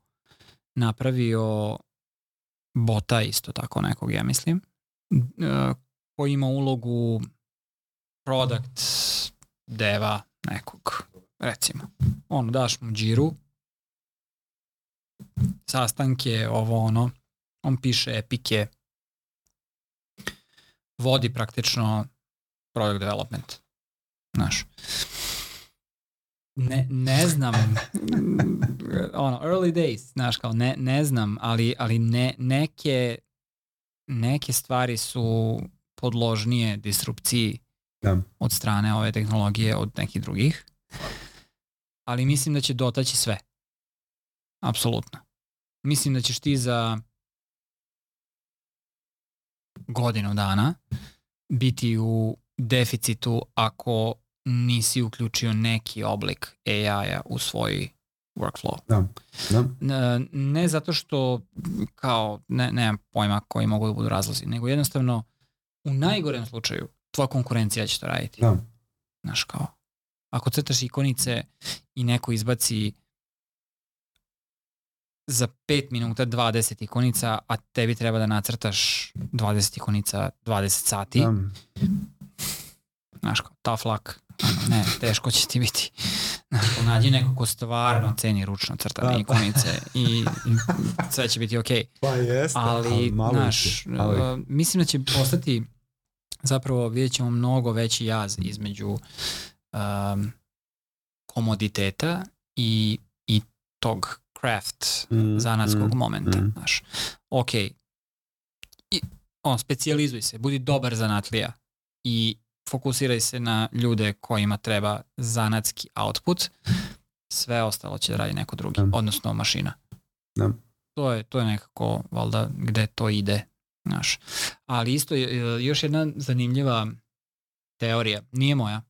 napravio bota isto tako nekog, ja mislim, uh, koji ima ulogu product deva nekog, recimo. Ono, daš mu džiru, sastanke, ovo ono, on piše epike, vodi praktično product development. Znaš ne, ne znam, ono, early days, znaš, kao ne, ne znam, ali, ali ne, neke, neke stvari su podložnije disrupciji da. od strane ove tehnologije od nekih drugih. Ali mislim da će dotaći sve. Apsolutno. Mislim da ćeš ti za godinu dana biti u deficitu ako nisi uključio neki oblik AI-a u svoj workflow. Da, da. Ne, zato što kao, ne, nemam pojma koji mogu da budu razlozi, nego jednostavno u najgorem slučaju tvoja konkurencija će to raditi. Da. Znaš kao, ako crtaš ikonice i neko izbaci za 5 minuta 20 ikonica, a tebi treba da nacrtaš 20 ikonica 20 sati, da. znaš kao, tough luck, ne, teško će ti biti. Znači, nađi neko ko stvarno ceni ručno crtane da, ikonice i, sve će biti okej. Okay. Pa jeste, ali, znaš, ali. Uh, mislim da će postati zapravo vidjet ćemo mnogo veći jaz između um, komoditeta i, i tog craft mm, zanatskog mm, momenta. Mm. Znaš, ok, I, on, specializuj se, budi dobar zanatlija i fokusiraj se na ljude kojima treba zanatski output, sve ostalo će da radi neko drugi, da. odnosno mašina. Da. To je, to je nekako, valjda, gde to ide. Znaš. Ali isto, još jedna zanimljiva teorija, nije moja,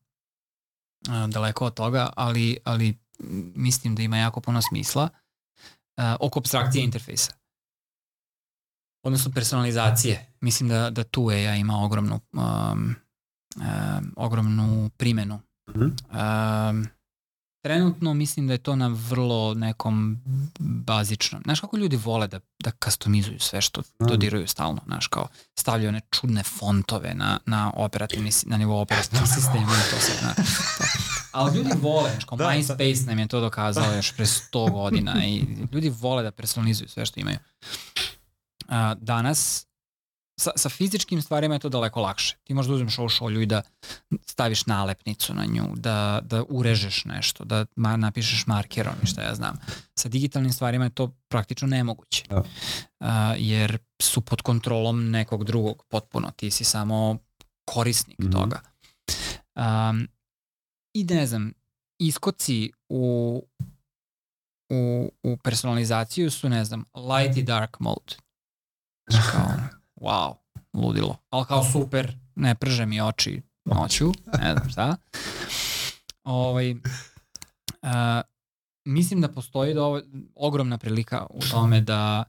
daleko od toga, ali, ali mislim da ima jako puno smisla, oko abstrakcije interfejsa. Odnosno personalizacije. Mislim da, da tu AI ima ogromnu um, um, ogromnu primenu. Mm -hmm. um, trenutno mislim da je to na vrlo nekom bazičnom. Znaš kako ljudi vole da, da customizuju sve što dodiruju stalno, znaš kao stavljaju one čudne fontove na, na operativni, na nivou operativnog sistema i to se, na, to. Ali ljudi vole, znaš kao da, MySpace da. nam je to dokazao još pre 100 godina i ljudi vole da personalizuju sve što imaju. Uh, danas sa, sa fizičkim stvarima je to daleko lakše. Ti možeš da uzmeš ovu šolju i da staviš nalepnicu na nju, da, da urežeš nešto, da ma, napišeš markerom i šta ja znam. Sa digitalnim stvarima je to praktično nemoguće. Da. Uh, jer su pod kontrolom nekog drugog potpuno. Ti si samo korisnik mm. -hmm. toga. Um, I ne znam, iskoci u, u, u personalizaciju su, ne znam, light i dark mode. Kao, wow, ludilo. Ali kao super, ne prže mi oči noću, ne znam šta. Ovaj, uh, mislim da postoji da ovo, ogromna prilika u tome da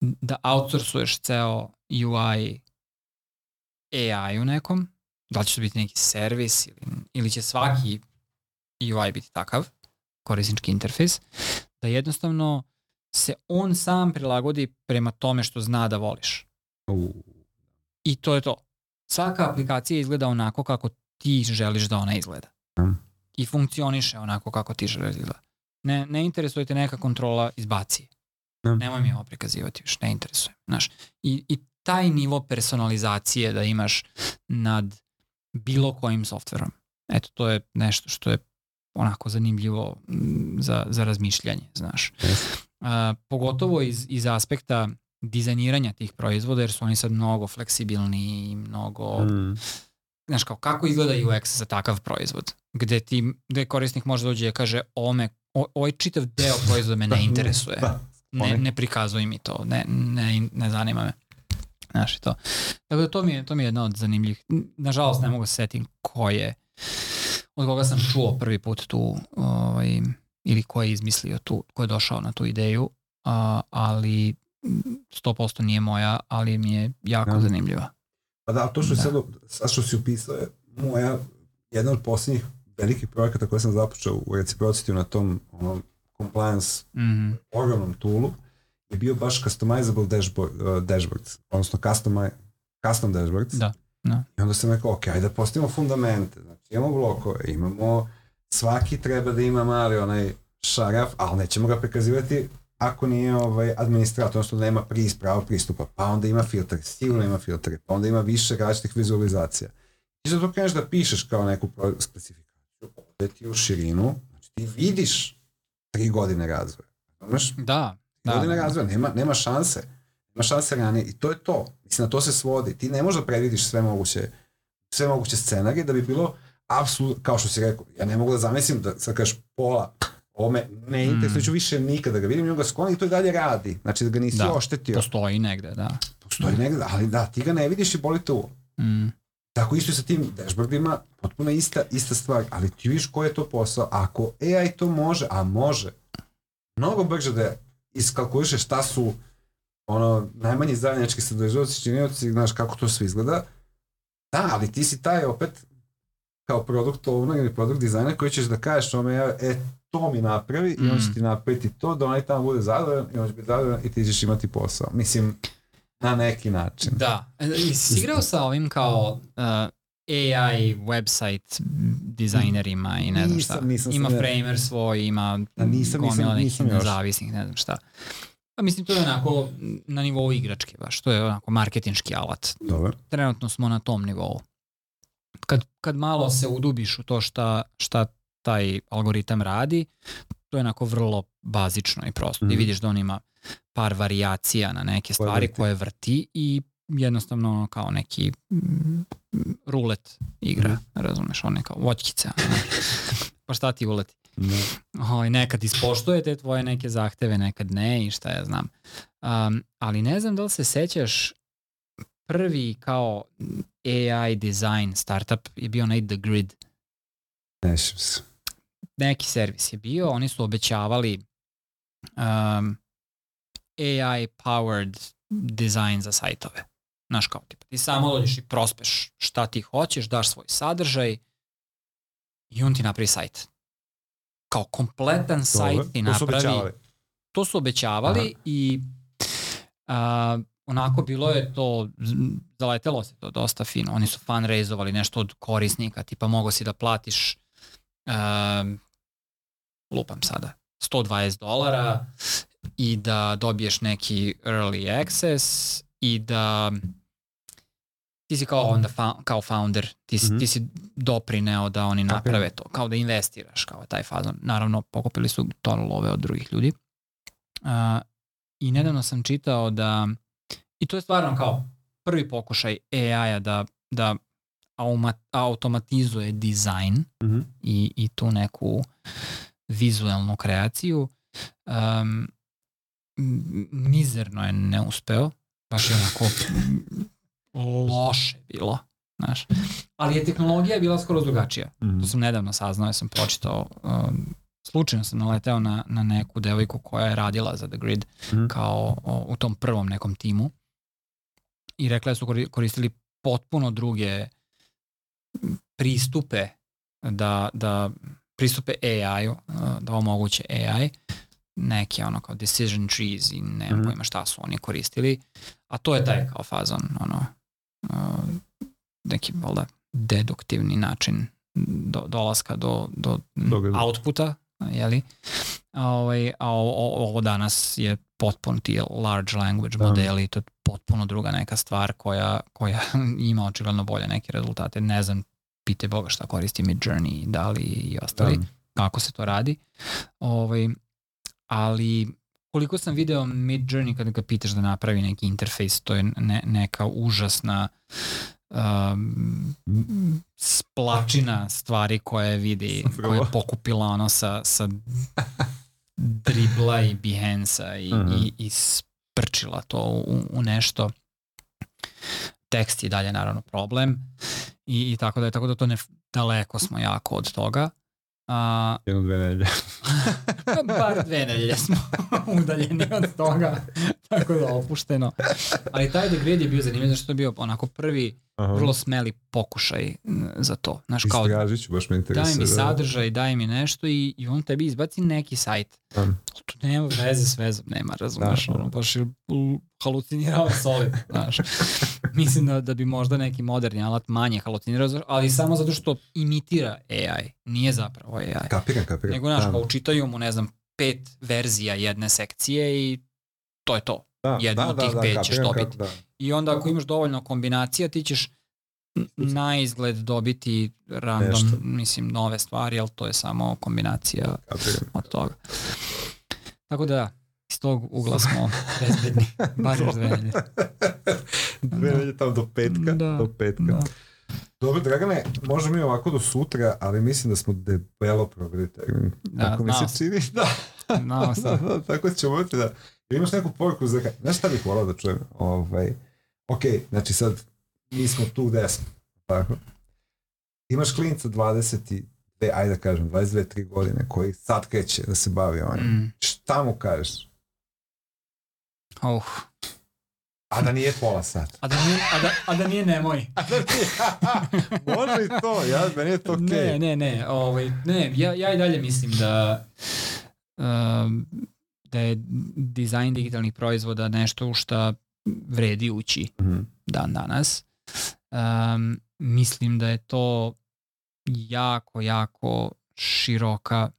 da outsourcuješ ceo UI AI-u nekom, da li će to biti neki servis ili, ili će svaki UI biti takav, korisnički interfejs, da jednostavno se on sam prilagodi prema tome što zna da voliš. U, I to je to. Svaka aplikacija izgleda onako kako ti želiš da ona izgleda. Mm. I funkcioniše onako kako ti želiš da izgleda. Ne, ne interesuje te neka kontrola izbaci. Mm. Nemoj mi ovo prikazivati više, ne interesuje. Znaš, i, I taj nivo personalizacije da imaš nad bilo kojim softverom. Eto, to je nešto što je onako zanimljivo za, za razmišljanje, znaš. A, pogotovo iz, iz aspekta dizajniranja tih proizvoda, jer su oni sad mnogo fleksibilni i mnogo, mm, znaš kao, kako izgleda UX za takav proizvod, gde ti, gde korisnik može dođe i kaže, ovo me, o, ovaj čitav deo proizvoda me ne interesuje, Da, ne, ne prikazuj mi to, ne, ne, ne zanima me. Znaš to. Tako da to mi je, to mi je jedna od zanimljivih, nažalost ne mogu se setim ko je, od koga sam čuo prvi put tu, ovaj, ili ko je izmislio tu, ko je došao na tu ideju, a, ali 100% nije moja, ali mi je jako Da. zanimljiva. Pa da, to što, Da. sad, sad što si upisao je moja, jedna od posljednjih velikih projekata koje sam započeo u reciprocity na tom onom compliance Mm, ogromnom toolu je bio baš customizable dashboard, uh, dashboards, odnosno custom, custom dashboards. Da, da. I onda sam rekao, ok, ajde da postavimo fundamente. Znači, imamo blokove, imamo, svaki treba da ima mali onaj šaraf, ali nećemo ga prikazivati ako nije ovaj administrator, odnosno da nema pris, pravo pristupa, pa onda ima filter, sigurno ima filtere, pa onda ima više različitih vizualizacija. Ti sad to kreneš da pišeš kao neku specifikaciju, ode ti u širinu, znači ti vidiš tri godine razvoja. Znaš, Da, da, da. godine razvoja, nema, nema šanse. Nema šanse ranije i to je to. Mislim, na to se svodi. Ti ne možeš da predvidiš sve moguće, sve moguće scenarije da bi bilo apsolutno, kao što si rekao, ja ne mogu da zamislim da sad kažeš pola, ovo me ne interesuje, ću više nikada ga vidim, on ga i to i dalje radi. Znači da ga nisi Da, oštetio. Postoji negde, da. Postoji negde, ali da, ti ga ne vidiš i boli te uvo. Mm, Tako isto i sa tim dashboardima, potpuno ista, ista stvar, ali ti vidiš koji je to posao. Ako AI to može, a može, mnogo brže da iskalkuliše šta su ono, najmanji zajednički sadržavci, činioci, znaš kako to sve izgleda. Da, ali ti si taj opet kao produkt owner ili produkt dizajner koji ćeš da kažeš ome, e, to mi napravi i on će Mm. ti napraviti to, da onaj tamo bude zadovoljan i on će biti zadovoljan i ti ćeš imati posao. Mislim, na neki način. Da. E, Jesi igrao sa ovim kao uh, AI website dizajnerima i ne znam šta. Nisam, nisam ima sam- framer svoj, ima Da, nisam, gomila nisam, nekih nezavisnih, ne znam šta. Pa mislim, to je onako na nivou igračke baš. To je onako marketinški alat. Dobro. Trenutno smo na tom nivou. Kad, kad malo se udubiš u to šta, šta taj algoritam radi, to je onako vrlo bazično i prosto. Ti Mhm. vidiš da on ima par varijacija na neke Koje stvari vrti. koje vrti i jednostavno kao neki mm, rulet igra, Mhm. razumeš, on je kao voćkica. pa šta ti uleti? Da. ovaj, nekad ispoštuje te tvoje neke zahteve, nekad ne i šta ja znam. Um, ali ne znam da li se sećaš prvi kao AI design startup je bio onaj The Grid. Nešim se. Neki servis je bio, oni su obećavali um, AI powered design za sajtove. Znaš kao, tipa, ti samo dođeš i prospeš šta ti hoćeš, daš svoj sadržaj i on ti napravi sajt. Kao kompletan sajt Dobro. ti To su napravi obećavali. to su obećavali Aha. i a, onako bilo je to, zaletelo se to dosta fino. Oni su fundraizovali nešto od korisnika, tipa mogo si da platiš um, lupam sada, 120 dolara i da dobiješ neki early access i da ti si kao onda fa, kao founder, ti, si, mm -hmm. ti si doprineo da oni naprave okay. to, kao da investiraš kao taj fazon. Naravno, pokupili su to love od drugih ljudi. Uh, I nedavno sam čitao da, i to je stvarno kao prvi pokušaj AI-a da, da automatizuje dizajn mm -hmm. i, i tu neku vizuelnu kreaciju. Um, mizerno je neuspeo, baš je onako loše bilo. Znaš. Ali je tehnologija bila skoro drugačija. Mm -hmm. To sam nedavno saznao, ja sam pročitao, um, slučajno sam naleteo na, na neku devojku koja je radila za The Grid mm -hmm. kao o, u tom prvom nekom timu i rekla da su koristili potpuno druge pristupe da, da pristupe AI-u, da omoguće AI, neke ono kao decision trees i ne mm -hmm. pojma šta su oni koristili, a to je taj kao fazon, ono, neki, valjda, deduktivni način do, dolaska do, do Događa. outputa, jeli? A, ovaj, a ovo, ovo danas je potpuno ti large language da. modeli, to je potpuno druga neka stvar koja, koja ima očigledno bolje neke rezultate. Ne znam, pite Boga šta koristi Mid Journey, da li i ostali, da. kako se to radi. Ovaj, ali koliko sam video Mid Journey kada ga pitaš da napravi neki interfejs, to je ne, neka užasna um, splačina stvari koje vidi, koje je pokupila ono sa, sa dribla i Behance-a i, uh mhm. -huh. i, i sprčila to u, u nešto. Tekst je dalje naravno problem i, i tako da je tako da to ne daleko smo jako od toga. A, Jedno dve nedelje. bar dve nedelje smo udaljeni od toga, tako da opušteno. Ali taj degrade je bio zanimljiv, zato što je bio onako prvi Aha. vrlo smeli pokušaj za to. Znaš, kao, ću, baš me interesuje. Daj mi da. sadržaj, daj mi nešto i, i on tebi izbaci neki sajt. Um. To nema veze s vezom, nema, razumeš, da, ono, baš je halucinirao solid, znaš. Mislim da, da bi možda neki moderni alat manje halucinirao, ali samo zato što imitira AI, nije zapravo AI. Kapiram, kapiram. Nego, znaš, da. kao učitaju mu, ne znam, pet verzija jedne sekcije i to je to. Da, Jedno da, od tih da, pet da, ćeš dobiti. Da. I onda ako imaš dovoljno kombinacija, ti ćeš na izgled dobiti random, Nešto. mislim, nove stvari, ali to je samo kombinacija Kapiram. od toga. Tako da, iz tog ugla smo bezbedni. Bar još dve nedelje. dve nedelje tamo do petka. Da, do petka. Da. Dobro, Dragane, možemo mi ovako do sutra, ali mislim da smo debelo termin. Da, Tako mi se čini. Da. Sam. Da, da, tako ćemo biti da... Imaš neku poruku za... Znaš šta bih volao da čujem? Ovaj, ok, znači sad mi smo tu gde smo. Tako. Imaš klinca 22, ajde da kažem, 22, 3 godine koji sad kreće da se bavi onim. Mm. Šta mu kažeš? Oh. A da nije pola sata. A da nije, a da, a da nije nemoj. a da nije, može i to, ja, meni je to okej. Okay. Ne, ne, ne, ovaj, ne, ja, ja i dalje mislim da um, da je dizajn digitalnih proizvoda nešto u šta vredi ući mm -hmm. dan danas. Um, mislim da je to jako, jako široka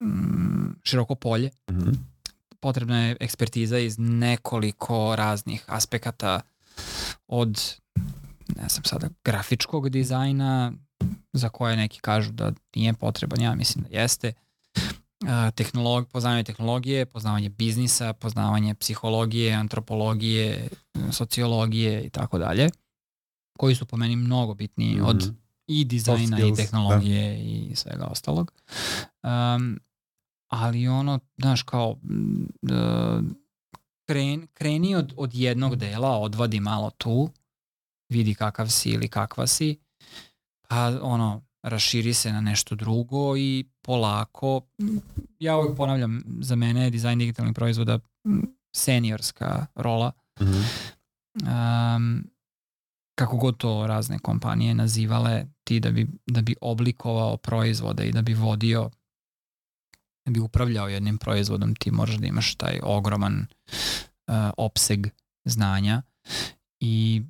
um, široko polje. Mm -hmm. Potrebna je ekspertiza iz nekoliko raznih aspekata od ne znam sada, grafičkog dizajna, za koje neki kažu da nije potreban, ja mislim da jeste, tehnolog, poznavanje tehnologije, poznavanje biznisa, poznavanje psihologije, antropologije, sociologije i tako dalje, koji su po meni mnogo bitniji mm -hmm. od i dizajna skills, i tehnologije da. i svega ostalog. Um, ali ono, znaš, kao uh, kren, kreni od, od jednog dela, odvadi malo tu, vidi kakav si ili kakva si, pa ono, raširi se na nešto drugo i polako, ja uvijek ponavljam, za mene je dizajn digitalnih proizvoda seniorska rola. Mm -hmm. um, kako god to razne kompanije nazivale, ti da bi, da bi oblikovao proizvode i da bi vodio, da bi upravljao jednim proizvodom, ti moraš da imaš taj ogroman uh, opseg znanja i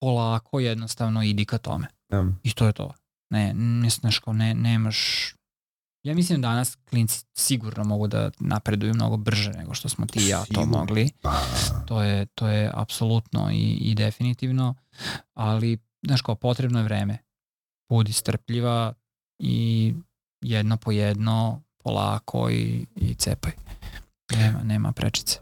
polako jednostavno idi ka tome. Um. I to je to. Ne, ne, znaš kao, ne, nemaš Ja mislim da danas klinci sigurno mogu da napreduju mnogo brže nego što smo ti i ja to mogli. Pa, To je, to je apsolutno i, i definitivno, ali znaš kao potrebno je vreme. Budi strpljiva i jedno po jedno, polako i, i cepaj. Nema, nema prečice.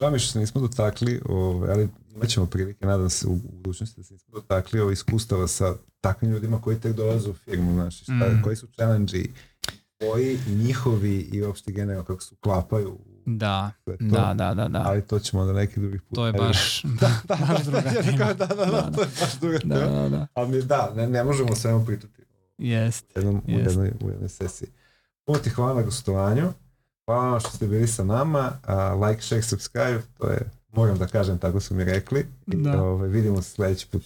Žao mi što se nismo dotakli, ove, ali imat ćemo prilike, nadam se, u, u budućnosti da se nismo dotakli ove iskustava sa takvim ljudima koji tek dolaze u firmu, znaš, šta, Mm. koji su challenge koji njihovi i uopšte generalno kako se uklapaju u Da, to. da, da, da, da. Ali to ćemo da neki drugi put. To je baš, da, da, baš druga ja tema. da, da, da, Da, to je baš druga Da, tema. da, da. Ali mi- da, ne, ne možemo o svemu pričati Jest. u, jednom, u, Jest. jednoj, u jednoj sesiji. Puno ti hvala na gostovanju. Hvala vam što ste bili sa nama. A, like, share, subscribe, to je, moram da kažem, tako su mi rekli. I, Da. ovaj, vidimo se sledeći put.